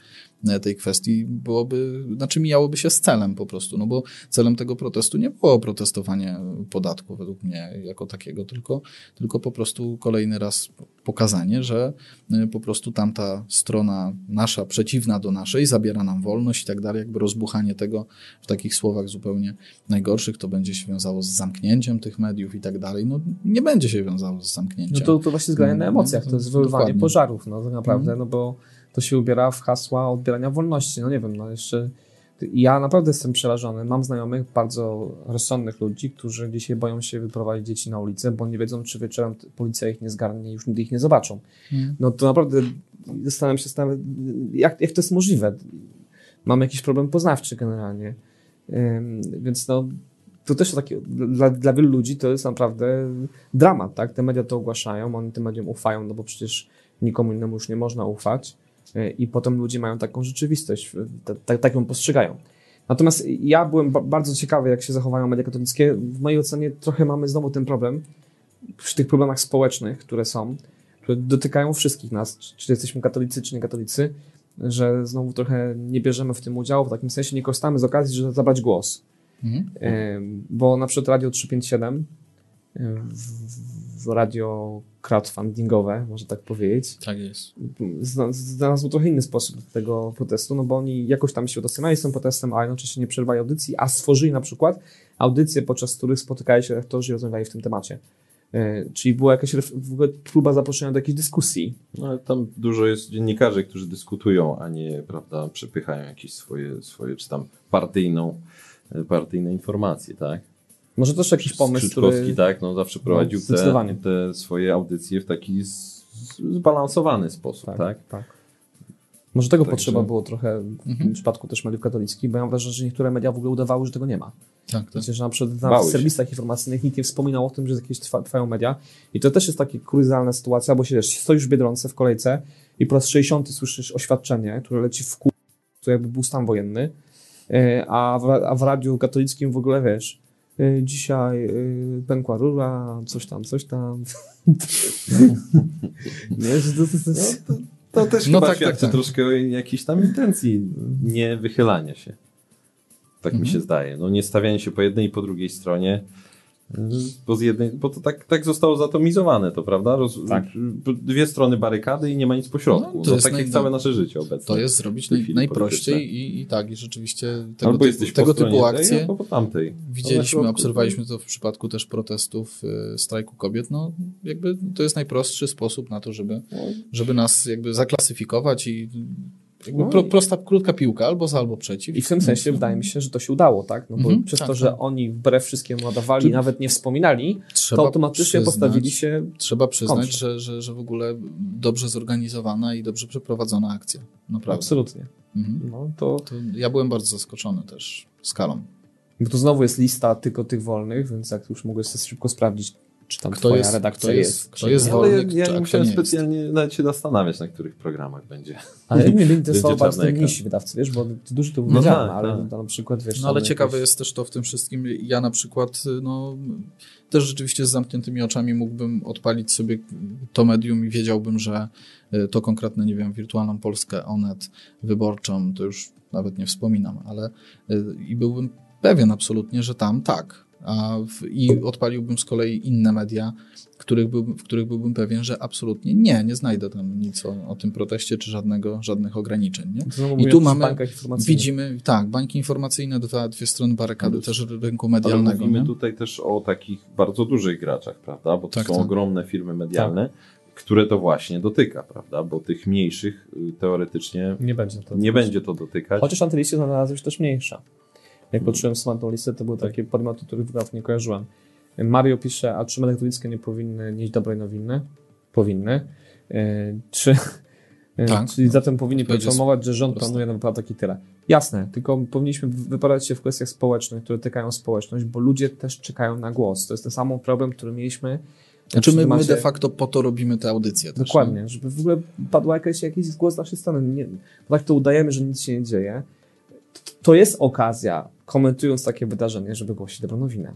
e, tej kwestii, byłoby, znaczy mijałoby się z celem po prostu, no bo celem tego protestu nie było protestowanie podatku według mnie jako takiego, tylko, tylko po prostu kolejny raz pokazanie, że e, po prostu tamta strona nasza, przeciwna do naszej, zabiera nam wolność i tak dalej, jakby rozbuchanie tego w takich słowach zupełnie najgorszych, to będzie się wiązało z zamknięciem tych mediów i tak dalej, no nie będzie się wiązało z zamknięciem. No to, to właśnie zgranie na emocjach, to jest wywoływanie Dokładnie. pożarów, no tak naprawdę, no bo to się ubiera w hasła odbierania wolności, no nie wiem, no jeszcze Ja naprawdę jestem przerażony. Mam znajomych, bardzo rozsądnych ludzi, którzy dzisiaj boją się wyprowadzić dzieci na ulicę, bo nie wiedzą, czy wieczorem policja ich nie zgarnie i już nigdy ich nie zobaczą. Hmm. No to naprawdę zastanawiam się, jak, jak to jest możliwe. Mam jakiś problem poznawczy generalnie. Więc no, to też takie, dla, dla wielu ludzi to jest naprawdę dramat, tak? Te media to ogłaszają, oni tym mediom ufają, no bo przecież nikomu innemu już nie można ufać e, i potem ludzie mają taką rzeczywistość, tak ją postrzegają. Natomiast ja byłem bardzo ciekawy, jak się zachowają media katolickie. W mojej ocenie trochę mamy znowu ten problem przy tych problemach społecznych, które są, które dotykają wszystkich nas, czy jesteśmy katolicy, czy nie katolicy, że znowu trochę nie bierzemy w tym udziału, w takim sensie nie korzystamy z okazji, żeby zabrać głos. Mhm. Bo na przykład Radio 357, w radio crowdfundingowe, można tak powiedzieć. Tak jest. Znalazł trochę inny sposób do tego protestu, no bo oni jakoś tam się udostępniali z tym protestem, a jednocześnie nie przerwali audycji, a stworzyli na przykład audycje, podczas których spotykali się rektorzy i rozmawiali w tym temacie. E, czyli była jakaś w ogóle próba zaproszenia do jakiejś dyskusji. No, ale tam dużo jest dziennikarzy, którzy dyskutują, a nie, prawda, przepychają jakieś swoje, swoje czy tam partyjną, e, partyjne informacje, tak? Może też jakiś pomysł, który... tak, no zawsze prowadził no, te, te, swoje audycje w taki zbalansowany sposób, tak? Tak. tak. Może tego tak, potrzeba że... było trochę mhm. w przypadku też mediów katolickich, bo ja mam wrażenie, że niektóre media w ogóle udawały, że tego nie ma. Tak, tak. że na przykład na serwisach informacyjnych nikt nie wspominał o tym, że jakieś trwa, trwają media. I to też jest taka kuriozalna sytuacja, bo się wiesz, stoisz w Biedronce w kolejce i po raz 60 słyszysz oświadczenie, które leci w kół, to jakby był stan wojenny, a w, a w radiu katolickim w ogóle wiesz, e, dzisiaj e, pękła rura, coś tam, coś tam. [LAUGHS] nie, że to, to, to, to, to też no chyba tak, tak, tak. troszkę o jakiejś tam intencji nie wychylania się. Tak mhm. mi się zdaje. No nie stawianie się po jednej i po drugiej stronie. Bo, z jednej, bo to tak, tak zostało zatomizowane, to prawda? Roz, tak. Dwie strony barykady i nie ma nic pośrodku. No, to no, jest tak naj... jak całe nasze życie obecnie. To jest zrobić naj, najprościej i, i tak, i rzeczywiście tego, Albo typu, tego typu akcje tej, albo po tamtej. widzieliśmy, obserwowaliśmy to w przypadku też protestów y, strajku kobiet. No jakby to jest najprostszy sposób na to, żeby, no. żeby nas jakby zaklasyfikować i jakby no pro, prosta, krótka piłka, albo za, albo przeciw. I w tym sensie wydaje mi się, że to się udało, tak? No bo mhm, przez tak, to, że tak. oni wbrew wszystkiemu nadawali, Czy... nawet nie wspominali, to automatycznie przyznać, postawili się. Trzeba przyznać, że, że, że w ogóle dobrze zorganizowana i dobrze przeprowadzona akcja. Naprawdę. Absolutnie. Mhm. No, to... to... Ja byłem bardzo zaskoczony też skalą. Bo to znowu jest lista tylko tych wolnych, więc jak już mogę sobie szybko sprawdzić, czy tam kto twoja jest, redakcja kto jest. Kto jest wolny, ja, ja nie musiałem specjalnie jest. nawet się zastanawiać, na których programach będzie. Ale [LAUGHS] mnie interesował bardzo ten mniejsi wydawcy, wiesz, bo dużo to no tak, ale tak. na przykład wiesz... No ale ciekawe jakieś... jest też to w tym wszystkim, ja na przykład, no też rzeczywiście z zamkniętymi oczami mógłbym odpalić sobie to medium i wiedziałbym, że e, to konkretne, nie wiem, wirtualną Polskę, Onet, wyborczą, to już nawet nie wspominam, ale e, i byłbym pewien absolutnie, że tam tak, w, I odpaliłbym z kolei inne media, których był, w których byłbym pewien, że absolutnie nie, nie znajdę tam nic o, o tym proteście, czy żadnego, żadnych ograniczeń. Nie? I tu mamy, widzimy, tak, banki informacyjne, dwa, dwie strony barykady no, też rynku medialnego. Ale mówimy nie? tutaj też o takich bardzo dużych graczach, prawda, bo to tak, są tak. ogromne firmy medialne, tak które to właśnie dotyka, prawda? Bo tych mniejszych y, teoretycznie nie będzie to, nie będzie to dotykać. Chociaż antylisty znalazła się też mniejsza. Jak patrzyłem smartną listę, to były tak. takie podmioty, których w nie kojarzyłem. Mario pisze, a czy media katolickie nie powinny nieść dobrej nowiny? Powinny. E, czy, e, tak. Czyli zatem powinni poinformować, że rząd planuje na wypadek i tyle. Jasne, tylko powinniśmy wypowiadać się w kwestiach społecznych, które tykają społeczność, bo ludzie też czekają na głos. To jest ten sam problem, który mieliśmy znaczy my, my de facto po to robimy te audycje. Też, Dokładnie, nie? żeby w ogóle padł jakiś, jakiś głos z naszej strony. Nie, tak to udajemy, że nic się nie dzieje. To jest okazja komentując takie wydarzenie, żeby głosić dobrą nowinę.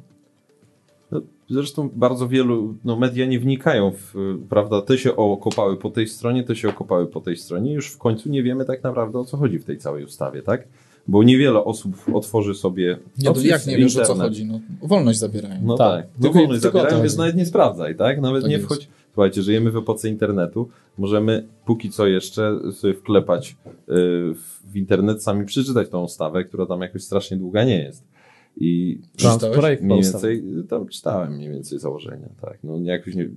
No, zresztą bardzo wielu no, media nie wnikają w, prawda, te się okopały po tej stronie, te się okopały po tej stronie już w końcu nie wiemy tak naprawdę o co chodzi w tej całej ustawie, tak? Bo niewiele osób otworzy sobie. Nie, no, jak nie wiesz o co chodzi? No, wolność zabierają. No tak, tak. No, tylko, wolność tylko zabierają, więc nawet nie sprawdzaj, tak? Nawet tak nie jest. Słuchajcie, żyjemy w epoce internetu. Możemy póki co jeszcze sobie wklepać y, w internet, sami przeczytać tą ustawę, która tam jakoś strasznie długa nie jest. I Czytałeś? mniej więcej, tam czytałem mniej więcej założenia, tak. No jakoś nie,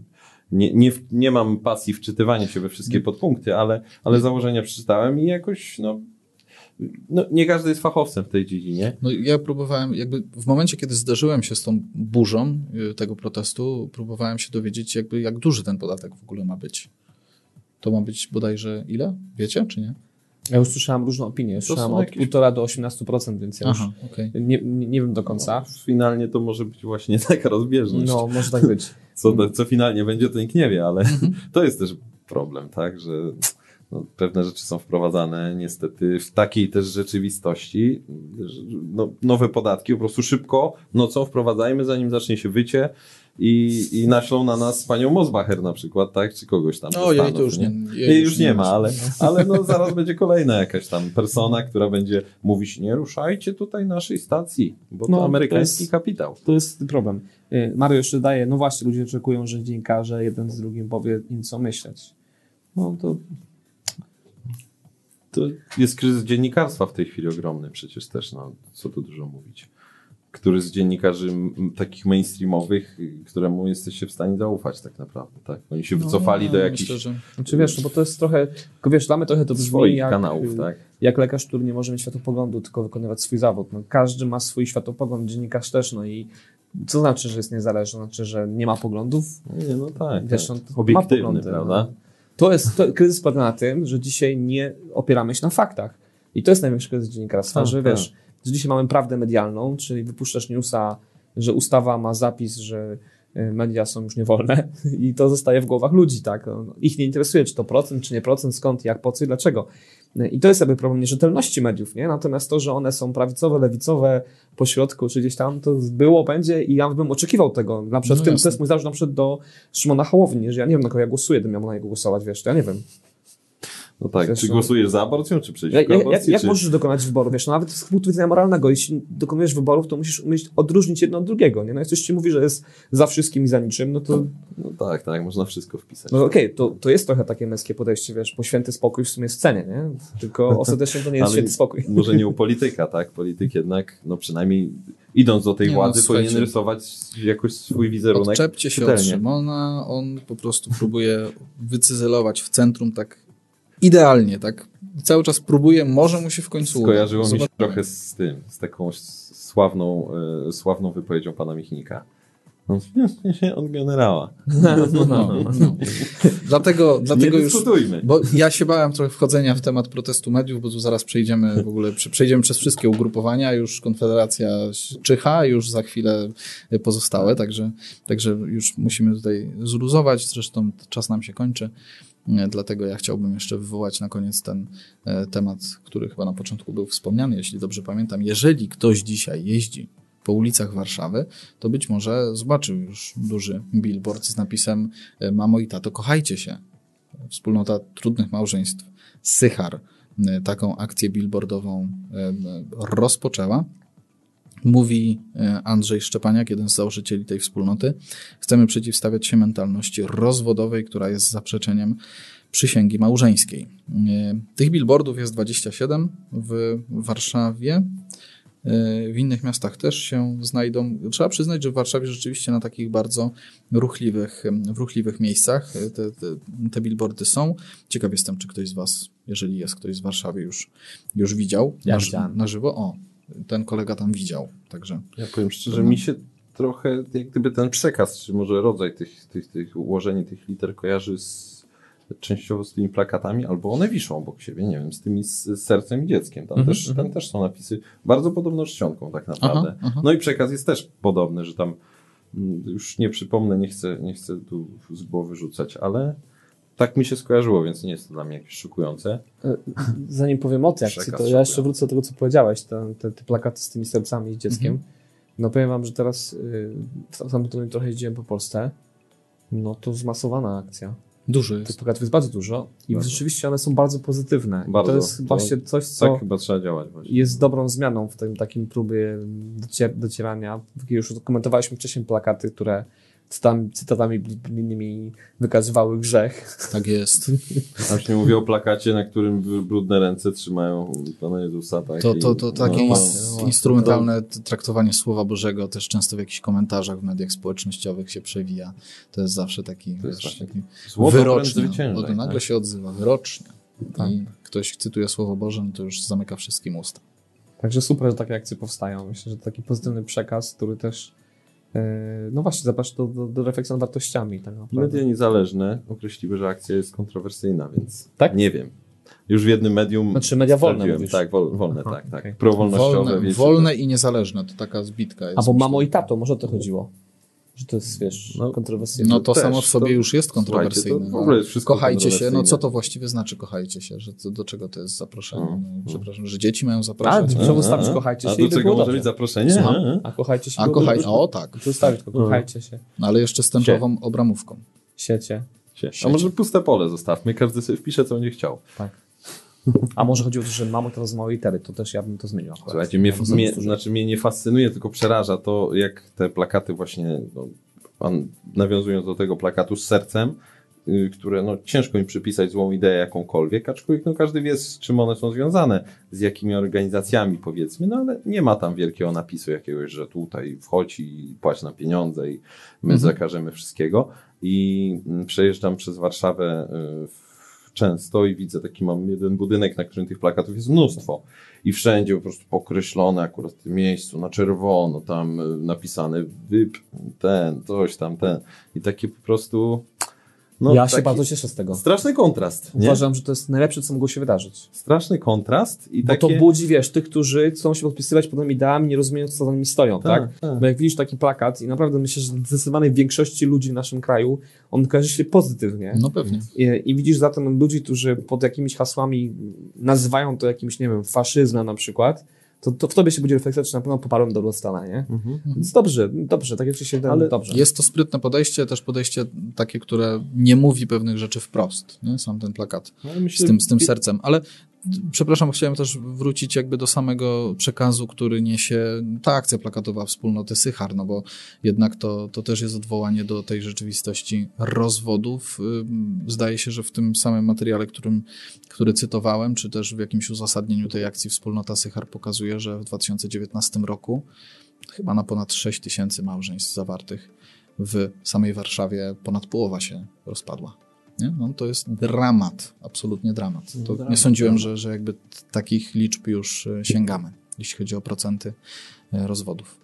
nie, nie, nie mam pasji wczytywania się we wszystkie podpunkty, ale, ale założenia przeczytałem i jakoś, no, no, nie każdy jest fachowcem w tej dziedzinie. No, ja próbowałem, jakby w momencie, kiedy zderzyłem się z tą burzą y, tego protestu, próbowałem się dowiedzieć, jakby jak duży ten podatek w ogóle ma być. To ma być bodajże ile? Wiecie, czy nie? Ja już słyszałem różne opinie. Słyszałem od jakieś- 1,5 do 18%, więc ja już Aha, okej. nie, nie, nie wiem do końca. Finalnie to może być właśnie [LAUGHS] taka rozbieżność. No, może tak być. Co, co finalnie będzie, to nikt nie wie, ale [LAUGHS] to jest też problem, tak, że no, pewne rzeczy są wprowadzane niestety w takiej też rzeczywistości, no, nowe podatki po prostu szybko nocą wprowadzajmy, zanim zacznie się wycie i, i naślą na nas panią Mosbacher na przykład, tak, czy kogoś tam. No, jej to już nie, jej już nie ma, ale, [LAUGHS] ale no zaraz będzie kolejna jakaś tam persona, która będzie mówić, nie ruszajcie tutaj naszej stacji, bo No, to to amerykański jest- kapitał. To jest problem. Y, Mario jeszcze daje, no właśnie, ludzie oczekują, że dziennikarze jeden z drugim powie im co myśleć. No to To jest kryzys dziennikarstwa w tej chwili ogromny przecież też, no, co tu dużo mówić. Który z dziennikarzy takich mainstreamowych, któremu jesteście w stanie zaufać tak naprawdę, tak? Oni się wycofali No, do ja jakichś Myślę, że... Znaczy wiesz, no bo to jest trochę, tylko wiesz, dla mnie trochę to brzmi jak, kanałów, tak? jak lekarz, który nie może mieć światopoglądu, tylko wykonywać swój zawód. No, każdy ma swój światopogląd, dziennikarz też, no i co znaczy, że jest niezależny? Znaczy, że nie ma poglądów? Nie, no tak, Wiesz, tak. obiektywny, prawda? no. To jest, to, kryzys polega na tym, że dzisiaj nie opieramy się na faktach. I to jest największy kryzys dziennikarstwa, Tak, że tak. wiesz, że dzisiaj mamy prawdę medialną, czyli wypuszczasz newsa, że ustawa ma zapis, że y, media są już niewolne [LAUGHS] i to zostaje w głowach ludzi, tak? Ich nie interesuje, czy to procent, czy nie procent, skąd, jak, po co i dlaczego. I to jest jakby problem nierzetelności mediów, nie? Natomiast to, że one są prawicowe, lewicowe, po środku, czy gdzieś tam, to było, będzie i ja bym oczekiwał tego. Na przykład No w tym, jasne. to jest mój zarzut na przykład do Szymona Hołowni, że ja nie wiem, na kogo ja głosuję, gdybym miał na niego głosować, wiesz, to ja nie wiem. No tak, Wiesz, czy no- głosujesz za aborcją, czy przeciwko Jak, jak, jak, aborcji? jak czy... możesz dokonać wyboru? Wiesz, no nawet z punktu widzenia moralnego, jeśli dokonujesz wyborów, to musisz umieć odróżnić jedno od drugiego, nie? No jak ktoś ci mówi, że jest za wszystkim i za niczym, no to No tak, tak, można wszystko wpisać. no okej, to, to jest trochę takie męskie podejście, wiesz, bo święty spokój w sumie jest w cenie, nie? Tylko [LAUGHS] ostatecznie to nie jest święty spokój. [LAUGHS] Może nie u [LAUGHS] polityka, tak? Polityk jednak, no przynajmniej idąc do tej Nie, no, władzy, powinien słuchajcie. rysować jakoś swój wizerunek Odczepcie się od czytelnie. Szymona, on po prostu próbuje wycyzelować w centrum tak idealnie, tak? Cały czas próbuje, może mu się w końcu uda. Skojarzyło mi się trochę z tym, z taką sławną, e, sławną wypowiedzią pana Michnika. No, od generała. No, no, no. Dlatego, dlatego nie już... Bo ja się bałem trochę wchodzenia w temat protestu mediów, bo tu zaraz przejdziemy w ogóle, prze- przejdziemy przez wszystkie ugrupowania, już Konfederacja czyha, już za chwilę pozostałe, także, także już musimy tutaj zluzować, zresztą czas nam się kończy, dlatego ja chciałbym jeszcze wywołać na koniec ten e, temat, który chyba na początku był wspomniany, jeśli dobrze pamiętam. Jeżeli ktoś dzisiaj jeździ po ulicach Warszawy, to być może zobaczył już duży billboard z napisem e, Mamo i tato, kochajcie się wspólnota trudnych małżeństw Sychar taką akcję billboardową rozpoczęła. Mówi y, Andrzej Szczepaniak, jeden z założycieli tej wspólnoty. Chcemy przeciwstawiać się mentalności rozwodowej, która jest zaprzeczeniem przysięgi małżeńskiej. Y, Tych billboardów jest 27 w Warszawie. Y, W innych miastach też się znajdą. Trzeba przyznać, że w Warszawie rzeczywiście na takich bardzo ruchliwych, w ruchliwych miejscach te, te, te billboardy są. Ciekaw jestem, czy ktoś z Was, jeżeli jest ktoś z Warszawy, już, już widział Ja na, na żywo. O, ten kolega tam widział, także Ja powiem szczerze, mi się trochę jak gdyby ten przekaz, czy może rodzaj tych, tych, tych ułożenie tych liter kojarzy z, częściowo z tymi plakatami, albo one wiszą obok siebie, nie wiem, z tymi z, z sercem i dzieckiem. Tam, Mhm, też, mhm. tam też są napisy bardzo podobno czcionką tak naprawdę. Aha, aha. No i przekaz jest też podobny, że tam mm, już nie przypomnę, nie chcę, nie chcę tu z głowy rzucać, ale tak mi się skojarzyło, więc nie jest to dla mnie jakieś szokujące. E, Zanim powiem o tej akcji, Przekaz to ja jeszcze wrócę do tego, co powiedziałeś, te, te, te plakaty z tymi sercami i dzieckiem. Mhm. No powiem wam, że teraz y, w tygodniu trochę jeździłem po Polsce, no to zmasowana akcja. Tych jest. plakatów jest bardzo dużo i Bardzo. rzeczywiście one są bardzo pozytywne. I Bardzo. To jest To- właśnie coś, co Tak chyba trzeba działać właśnie. jest dobrą zmianą w tym takim próbie docier- docierania. Już komentowaliśmy wcześniej plakaty, które cytatami, cytatami biblijnymi wykazywały grzech. Tak jest. [LAUGHS] Się nie mówi o plakacie, na którym br- brudne ręce trzymają Pana Jezusa. Tak? To, to, to takie no, ins- no, instrumentalne traktowanie Słowa Bożego też często w jakichś komentarzach w mediach społecznościowych się przewija. To jest zawsze taki, To wiesz, taki wyroczny. zwyciężaj, Od- Nagle tak? się odzywa, wyrocznie. Tak. i ktoś cytuje Słowo Boże, no to już zamyka wszystkim usta. Także super, że takie akcje powstają. Myślę, że to taki pozytywny przekaz, który też no właśnie zaprasza do, do, do refleksji nad wartościami. Tak naprawdę. Media niezależne określiły, że akcja jest kontrowersyjna, więc Tak? nie wiem. Już w jednym medium. Znaczy media wolne mówisz? Tak, wol, wolne, Aha, tak, tak. Prowolnościowe. Wolne, wiecie, wolne i niezależne, to taka zbitka jest. Albo mamo i tato, może o to chodziło. Że to jest, wiesz, No, kontrowersyjne. No to też, samo w sobie to- już jest kontrowersyjne. to w ogóle jest wszystko kochajcie się, no co to właściwie znaczy kochajcie się? Że to, do czego to jest zaproszenie? No, No, no. przepraszam, że dzieci mają zapraszać? A, A, Trzeba ustawić, kochajcie A się i do czego może być zaproszenie? Słucham? A, A kochajcie się. a kochaj, o tak, To ustawić, tylko kochajcie się. no, ale jeszcze z tęczową obramówką. Siecie. się. A może puste pole zostawmy, każdy sobie wpisze, co będzie chciał. Tak. A może chodziło o to, że mamy teraz małe litery, to też ja bym to zmienił. akurat. Słuchajcie, mnie, mnie, znaczy mnie nie fascynuje, tylko przeraża to, jak te plakaty właśnie, no, pan, nawiązując do tego plakatu z sercem, y, które no, ciężko mi przypisać złą ideę jakąkolwiek, aczkolwiek no, każdy wie, z czym one są związane, z jakimi organizacjami powiedzmy, no ale nie ma tam wielkiego napisu jakiegoś, że tutaj wchodź i płać na pieniądze i my Mhm. zakażemy wszystkiego. I mm, przejeżdżam przez Warszawę y, w- często i widzę taki mam jeden budynek, na którym tych plakatów jest mnóstwo i wszędzie po prostu pokreślone akurat w tym miejscu, na czerwono, tam y, napisane wyp, ten, coś tam, ten. I takie po prostu. No, ja się bardzo cieszę z tego. Straszny kontrast. Nie? Uważam, że to jest najlepsze, co mogło się wydarzyć. Straszny kontrast i Bo takie. to budzi, wiesz, tych, którzy chcą się podpisywać pod tymi ideami, nie rozumieją, co za nimi stoją, tak? tak. Bo jak widzisz taki plakat i naprawdę myślę, że zdecydowanej większości ludzi w naszym kraju, on kojarzy się pozytywnie. No pewnie. I, I widzisz zatem ludzi, którzy pod jakimiś hasłami nazywają to jakimś, nie wiem, faszyzmem na przykład, to, to w tobie się budzi refleksja, czy na pewno poparłem dobrą stronę, nie? Mhm. Więc dobrze, dobrze, tak jak się wydaje, Ale dobrze. Jest to sprytne podejście, też podejście takie, które nie mówi pewnych rzeczy wprost, nie? sam ten plakat z myślę, tym, z tym sercem. Ale przepraszam, chciałem też wrócić jakby do samego przekazu, który niesie ta akcja plakatowa wspólnoty Sychar, no bo jednak to, to też jest odwołanie do tej rzeczywistości rozwodów. Zdaje się, że w tym samym materiale, którym, który cytowałem, czy też w jakimś uzasadnieniu tej akcji wspólnota Sychar pokazuje, że w 2019 roku chyba na ponad 6 tysięcy małżeństw zawartych w samej Warszawie ponad połowa się rozpadła. Nie? No, to jest dramat, absolutnie dramat. To Dramat, nie sądziłem, dramat. że, że jakby takich liczb już e, sięgamy, jeśli chodzi o procenty e, rozwodów.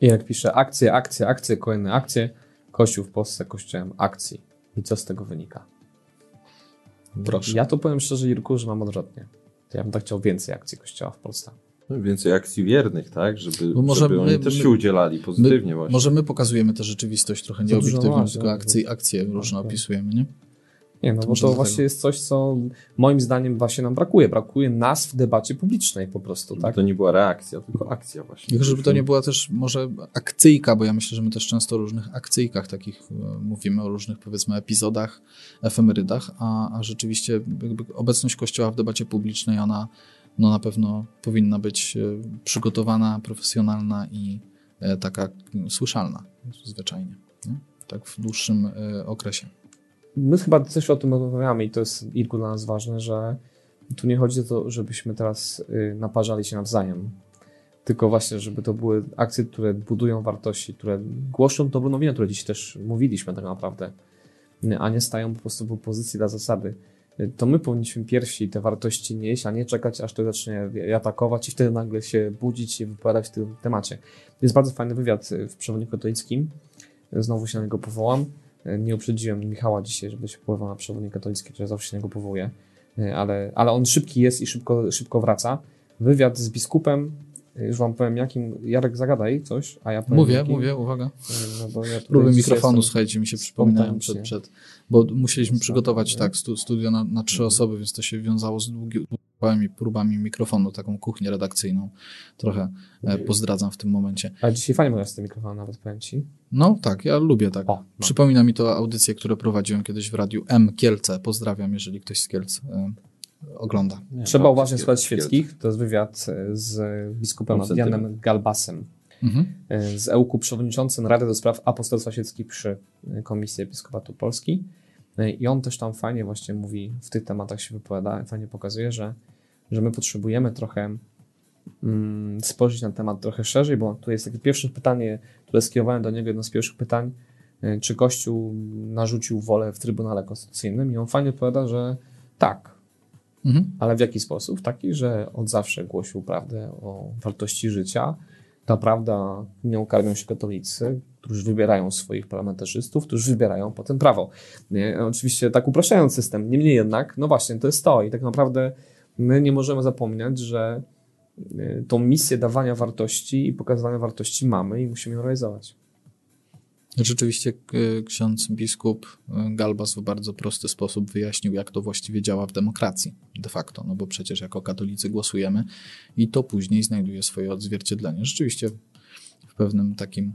I jak pisze akcje, akcje, akcje, kolejne akcje, Kościół w Polsce kościołem akcji. I co z tego wynika? Proszę. Ja to powiem szczerze, Jirku, że mam odwrotnie. To ja bym tak chciał więcej akcji Kościoła w Polsce. No, więcej akcji wiernych, tak? Żeby, Bo może żeby my- oni też my- się udzielali pozytywnie My, właśnie. może my pokazujemy tę rzeczywistość trochę nieobiektywną, tylko no. akcje, akcje różne tak. opisujemy, nie? Nie, no bo Może to właśnie jest coś, co moim zdaniem właśnie nam brakuje. Brakuje nas w debacie publicznej po prostu, Żeby tak? to nie była reakcja, tylko akcja właśnie. Tylko żeby to nie była też może akcyjka, bo ja myślę, że my też często o różnych akcyjkach takich e, mówimy, o różnych powiedzmy epizodach, efemerydach, a, a rzeczywiście jakby obecność Kościoła w debacie publicznej, ona no na pewno powinna być e, przygotowana, profesjonalna i e, taka słyszalna zwyczajnie, nie? tak w dłuższym e, okresie. My chyba też o tym rozmawiamy i to jest, Irku, dla nas ważne, że tu nie chodzi o to, żebyśmy teraz y, naparzali się nawzajem, tylko właśnie, żeby to były akcje, które budują wartości, które głoszą dobrą nowinę, które dziś też mówiliśmy tak naprawdę, y, a nie stają po prostu w opozycji dla zasady. Y, To my powinniśmy pierwsi te wartości nieść, a nie czekać, aż to zacznie atakować i wtedy nagle się budzić i wypowiadać w tym temacie. Jest bardzo fajny wywiad y, w Przewodniku Katolickim, znowu się na niego powołam. Nie uprzedziłem Michała dzisiaj, żeby się powoływał na przewodnik katolicki, który zawsze się na niego powołuje, ale, ale on szybki jest i szybko, szybko wraca. Wywiad z biskupem, już wam powiem jakim, Jarek zagadaj coś, a ja powiem Mówię, jakim. mówię, uwaga. No ja Próby mikrofonu, jestem- słuchajcie, mi się przypominają przed, przed bo musieliśmy przygotować tak stu, studio na, na trzy osoby, więc to się wiązało z długi- długimi próbami mikrofonu, taką kuchnię redakcyjną. Trochę e, pozdradzam w tym momencie. Ale dzisiaj fajnie mówię z tym mikrofonem, nawet powiem ci. No tak, ja lubię tak. O, no. Przypomina mi to audycję, które prowadziłem kiedyś w radiu M Kielce. Pozdrawiam, jeżeli ktoś z Kielc e, ogląda. Nie, Trzeba no, uważnie Kiel- słuchać świeckich. To jest wywiad z biskupem sentyment. Galbasem. Mhm. e, z EUK przewodniczącym Rady do Spraw Apostolstwa Świeckich przy e, Komisji Episkopatu Polski. E, I on też tam fajnie właśnie mówi, w tych tematach się wypowiada, fajnie pokazuje, że, że my potrzebujemy trochę mm, spojrzeć na temat trochę szerzej, bo tu jest takie pierwsze pytanie, które skierowałem do niego, jedno z pierwszych pytań, czy Kościół narzucił wolę w Trybunale Konstytucyjnym i on fajnie odpowiada, że tak, Mhm. Ale w jaki sposób? Taki, że od zawsze głosił prawdę o wartości życia. Ta prawda nią karmią się katolicy, którzy wybierają swoich parlamentarzystów, którzy wybierają potem prawo. Nie? Oczywiście tak upraszczając system, niemniej jednak, no właśnie, to jest to i tak naprawdę my nie możemy zapominać, że y, tą misję dawania wartości i pokazywania wartości mamy i musimy ją realizować. Rzeczywiście k- ksiądz biskup y, Galbas w bardzo prosty sposób wyjaśnił, jak to właściwie działa w demokracji de facto, no bo przecież jako katolicy głosujemy i to później znajduje swoje odzwierciedlenie. Rzeczywiście w pewnym takim e,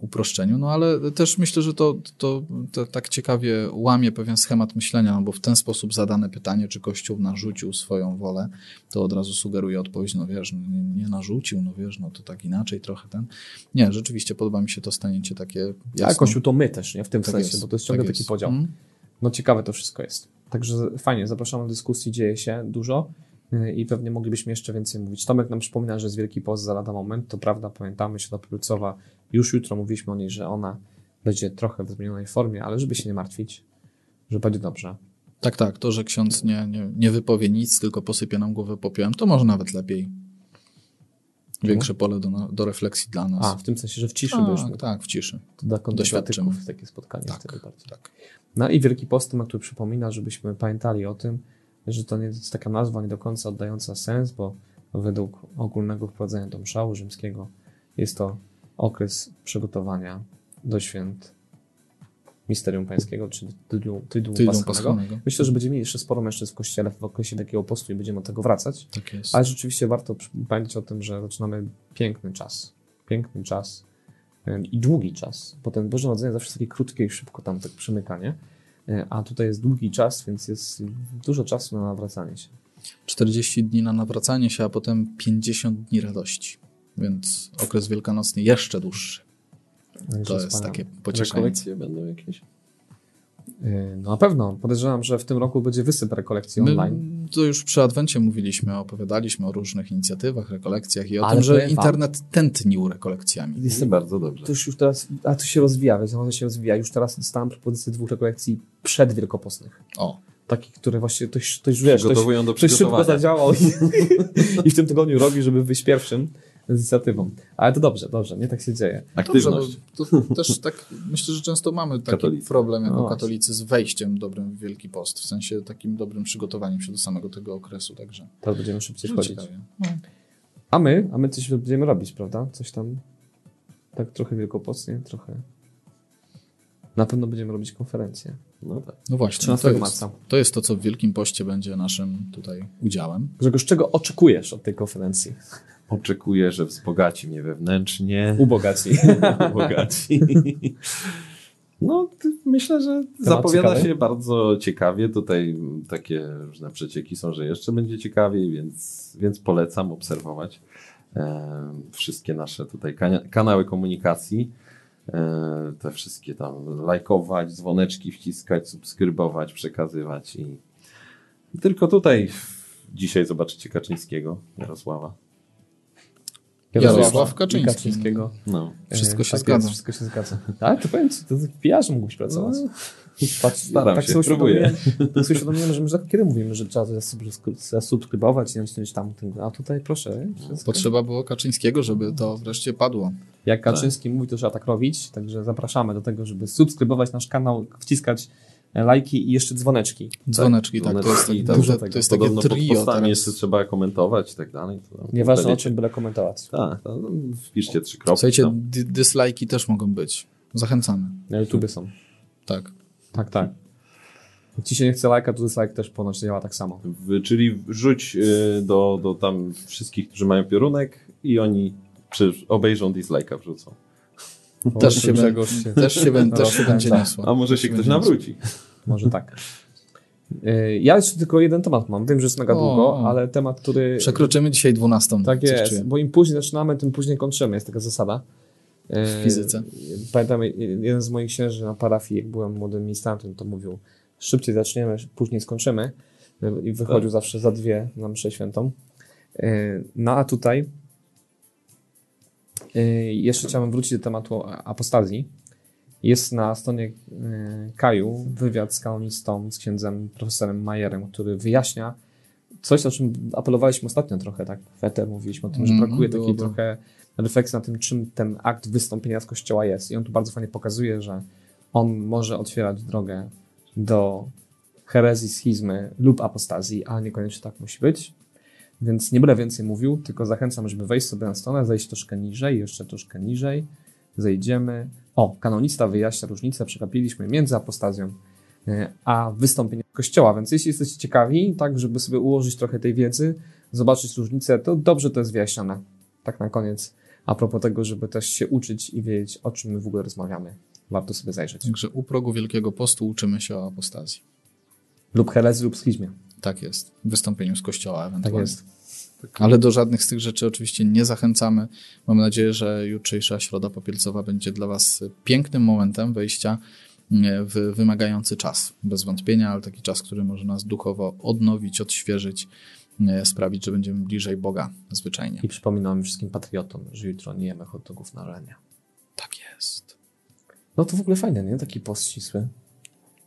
uproszczeniu, no ale też myślę, że to, to, to tak ciekawie łamie pewien schemat myślenia, no bo w ten sposób zadane pytanie, czy Kościół narzucił swoją wolę, to od razu sugeruje odpowiedź, no wiesz, nie, nie narzucił, no wiesz, no to tak inaczej trochę ten. Nie, rzeczywiście podoba mi się to staniecie takie jasne. A Kościół to my też, nie? W tym Tak sensie, jest, bo to jest ciągle tak taki jest. podział. Mm. No ciekawe to wszystko jest. Także fajnie, zapraszam do dyskusji, dzieje się dużo yy, i pewnie moglibyśmy jeszcze więcej mówić. Tomek nam przypomina, że jest Wielki Post za lada moment, to prawda, pamiętamy, Środa Prucowa, już jutro mówiliśmy o niej, że ona będzie trochę w zmienionej formie, ale żeby się nie martwić, że będzie dobrze. Tak, tak. To, że ksiądz nie, nie, nie wypowie nic, tylko posypie nam głowę popiołem, to może nawet lepiej. Większe pole do, do refleksji dla nas. A, w tym sensie, że w ciszy tak, mógł. tak, w ciszy. To dla kontemplatyków takie spotkanie Tak, wtedy bardziej. tak. No i Wielki Post, temat, który przypomina, żebyśmy pamiętali o tym, że to nie jest taka nazwa nie do końca oddająca sens, bo według ogólnego wprowadzenia do mszału rzymskiego jest to okres przygotowania do święt Misterium Pańskiego, czy tydium Tydium Paschalnego. Myślę, że będziemy mieli jeszcze sporo mężczyzn w kościele w okresie takiego postu i będziemy do tego wracać. Tak jest. Ale rzeczywiście warto pamiętać o tym, że zaczynamy piękny czas. Piękny czas i długi czas. Bo ten Boże Narodzenie zawsze jest takie krótkie i szybko tam tak przemyka, nie? E, A tutaj jest długi czas, więc jest dużo czasu na nawracanie się. 40 dni na nawracanie się, a potem 50 dni radości. Więc okres wielkanocny jeszcze dłuższy. Także To jest takie pocieszenie. Rekolekcje będą jakieś? E, No na pewno. Podejrzewam, że w tym roku będzie wysyp rekolekcji My online. to już przy Adwencie mówiliśmy, opowiadaliśmy o różnych inicjatywach, rekolekcjach i o Ale tym, że powiem wam- internet tętnił rekolekcjami. Jest bardzo dobrze. To już, już teraz, a to się rozwija, więc to się rozwija. Już teraz dostałem propozycję dwóch rekolekcji przedwielkopostnych. O, Takich, które właśnie ktoś, ktoś wiesz, ktoś, do ktoś szybko zadziałał i, [LAUGHS] i w tym tygodniu robi, żeby wyjść pierwszym z inicjatywą. Ale to dobrze, dobrze, nie tak się dzieje. dobrze, Aktywność. bo to też tak, myślę, że często mamy taki Katolicy. problem jako No katolicy z wejściem dobrym w Wielki Post, w sensie takim dobrym przygotowaniem się do samego tego okresu, także Teraz będziemy szybciej że chodzić. No. A my, a my coś będziemy robić, prawda? Coś tam tak trochę wielkopostnie, trochę. Na pewno będziemy robić konferencję. No tak. No właśnie, 13 to jest, marca. to jest to, co w Wielkim Poście będzie naszym tutaj udziałem. Grzegorz, czego oczekujesz od tej konferencji? Oczekuję, że wzbogaci mnie wewnętrznie. Ubogaci. [LAUGHS] Ubogaci. No, myślę, że zapowiada ciekawy? się bardzo ciekawie. Tutaj takie różne przecieki są, że jeszcze będzie ciekawiej, więc, więc polecam obserwować e, wszystkie nasze tutaj kanały komunikacji. E, te wszystkie tam lajkować, dzwoneczki wciskać, subskrybować, przekazywać i tylko tutaj dzisiaj zobaczycie Kaczyńskiego, Jarosława. Jarosław Kaczyński. Kaczyńskiego. No. Wszystko E, się tak zgadza. Jest, wszystko się zgadza. Tak, to powiem ci, to w PR-ze mógłbyś pracować. Patrz, Staram tak się, sobie próbuję. Tak sobie uświadomiłem, że my kiedy mówimy, że trzeba zasubskry- zasubskrybować i nacisnąć tam, a tutaj proszę. wszystko. Potrzeba było Kaczyńskiego, żeby to wreszcie padło. Jak Kaczyński mówi, to trzeba tak robić, także zapraszamy do tego, żeby subskrybować nasz kanał, wciskać lajki i jeszcze dzwoneczki. Dzwoneczki, tak, to jest, Dzwoneczki, to, dużo to, tego. to jest takie Podobno pod trio postami teraz. jeszcze trzeba komentować i tak dalej. Nieważne o czym byle komentować. Tak, no, wpiszcie trzy kropki. Słuchajcie, tam. dy- dyslajki też mogą być. Zachęcamy. Na YouTube są. Tak. Tak, tak. Jak ci się nie chce lajka, to dislike też ponoć działa tak samo. W, czyli wrzuć y, do, do tam wszystkich, którzy mają piorunek i oni obejrzą dislike'a wrzucą. Też się, Grzegorz się- też się, ben- też się będzie niosło. A może się ktoś nawróci. Może tak. Y, Ja jeszcze tylko jeden temat mam. Wiem, że jest mega O, długo, o. ale temat, który. Przekroczymy dzisiaj 12. Tak jest, czuję. bo im później zaczynamy, tym później kończymy. Jest taka zasada. W fizyce. Pamiętam, jeden z moich księży na parafii, jak byłem młodym ministrantem, to mówił, szybciej zaczniemy, później skończymy. I wychodził Tak. zawsze za dwie na mszę świętą. No a tutaj jeszcze chciałem wrócić do tematu apostazji. Jest na stronie y, Kaju wywiad z kanonistą, z księdzem profesorem Majerem, który wyjaśnia, coś, o czym apelowaliśmy ostatnio trochę, tak? Fete mówiliśmy o tym, że Mhm, brakuje było takiej trochę refleksji na tym, czym ten akt wystąpienia z kościoła jest. I on tu bardzo fajnie pokazuje, że on może otwierać drogę do herezji, schizmy lub apostazji, a niekoniecznie tak musi być. Więc nie będę więcej mówił, tylko zachęcam, żeby wejść sobie na stronę, zejść troszkę niżej, jeszcze troszkę niżej, zejdziemy. O, kanonista wyjaśnia różnicę, przegapiliśmy między apostazją e, a wystąpieniem kościoła, więc jeśli jesteście ciekawi, tak, żeby sobie ułożyć trochę tej wiedzy, zobaczyć różnicę, to dobrze to jest wyjaśnione. Tak na koniec, a propos tego, żeby też się uczyć i wiedzieć, o czym my w ogóle rozmawiamy. Warto sobie zajrzeć. Także u progu Wielkiego Postu uczymy się o apostazji. Lub herezji, lub schizmie. Tak jest. W wystąpieniu z kościoła Tak ewentualnie. jest. Ale do żadnych z tych rzeczy oczywiście nie zachęcamy. Mam nadzieję, że jutrzejsza Środa Popielcowa będzie dla Was pięknym momentem wejścia e, w wymagający czas. Bez wątpienia, ale taki czas, który może nas duchowo odnowić, odświeżyć, e, sprawić, że będziemy bliżej Boga zwyczajnie. I przypominam wszystkim patriotom, że jutro nie jemy hot dogów na renie. Tak jest. No to w ogóle fajne, nie? Taki post ścisły.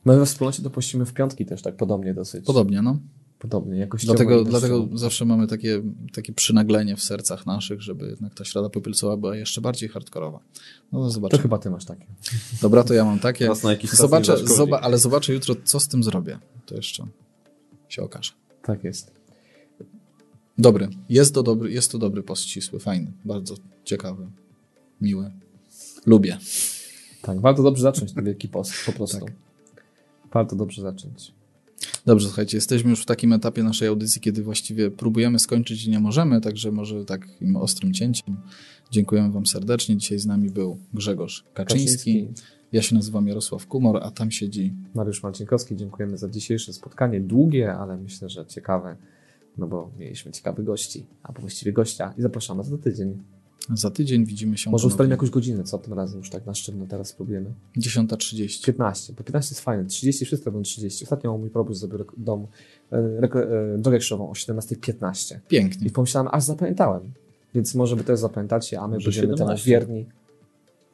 My we wspólnocie to pościmy w piątki też tak podobnie dosyć. Podobnie, no. Podobnie, jakoś Dlatego, dlatego zawsze mamy takie, takie przynaglenie w sercach naszych, żeby jednak ta Środa Popielcowa była jeszcze bardziej hardkorowa. No to To chyba ty masz takie. Dobra, to ja mam takie. Raz na jakiś Zobaczę, zoba, ale zobaczę jutro, co z tym zrobię. To jeszcze się okaże. Tak jest. Dobry. Jest to dobry, jest to dobry post ścisły, fajny, bardzo ciekawy, miły. Lubię. Tak, warto dobrze zacząć ten wielki post, po prostu. Tak. Warto dobrze zacząć. Dobrze, słuchajcie, jesteśmy już w takim etapie naszej audycji, kiedy właściwie próbujemy skończyć i nie możemy, także może takim ostrym cięciem. Dziękujemy Wam serdecznie. Dzisiaj z nami był Grzegorz Kaczyński. Ja się nazywam Jarosław Kumor, a tam siedzi Mariusz Marcinkowski, dziękujemy za dzisiejsze spotkanie. Długie, ale myślę, że ciekawe, no bo mieliśmy ciekawych gości, a właściwie gościa i zapraszamy za tydzień. Za tydzień. Widzimy się Może ustalimy jakąś godzinę, co tym razem już tak na sztywno teraz spróbujemy. 10.30. 15, bo 15 jest fajne, 30 wszyscy robią 30. Ostatnio mój propus zrobił dom, e, e, drogę krzyżową o 17.15 Pięknie. i pomyślałem, aż zapamiętałem. Więc może wy też zapamiętacie, a my Może będziemy temu 17. wierni.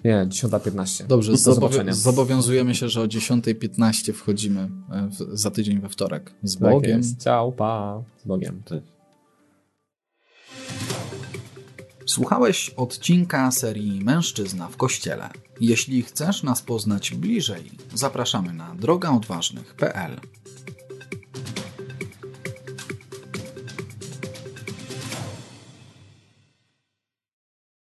Nie, 10.15. Dobrze, Do zobowi- zobaczenia. zobowiązujemy się, że o 10.15 wchodzimy e, w, za tydzień we wtorek. Z Tak Bogiem. jest. Ciao, pa. Z Bogiem. Słuchałeś odcinka serii Mężczyzna w Kościele. Jeśli chcesz nas poznać bliżej, zapraszamy na drogaodważnych.pl.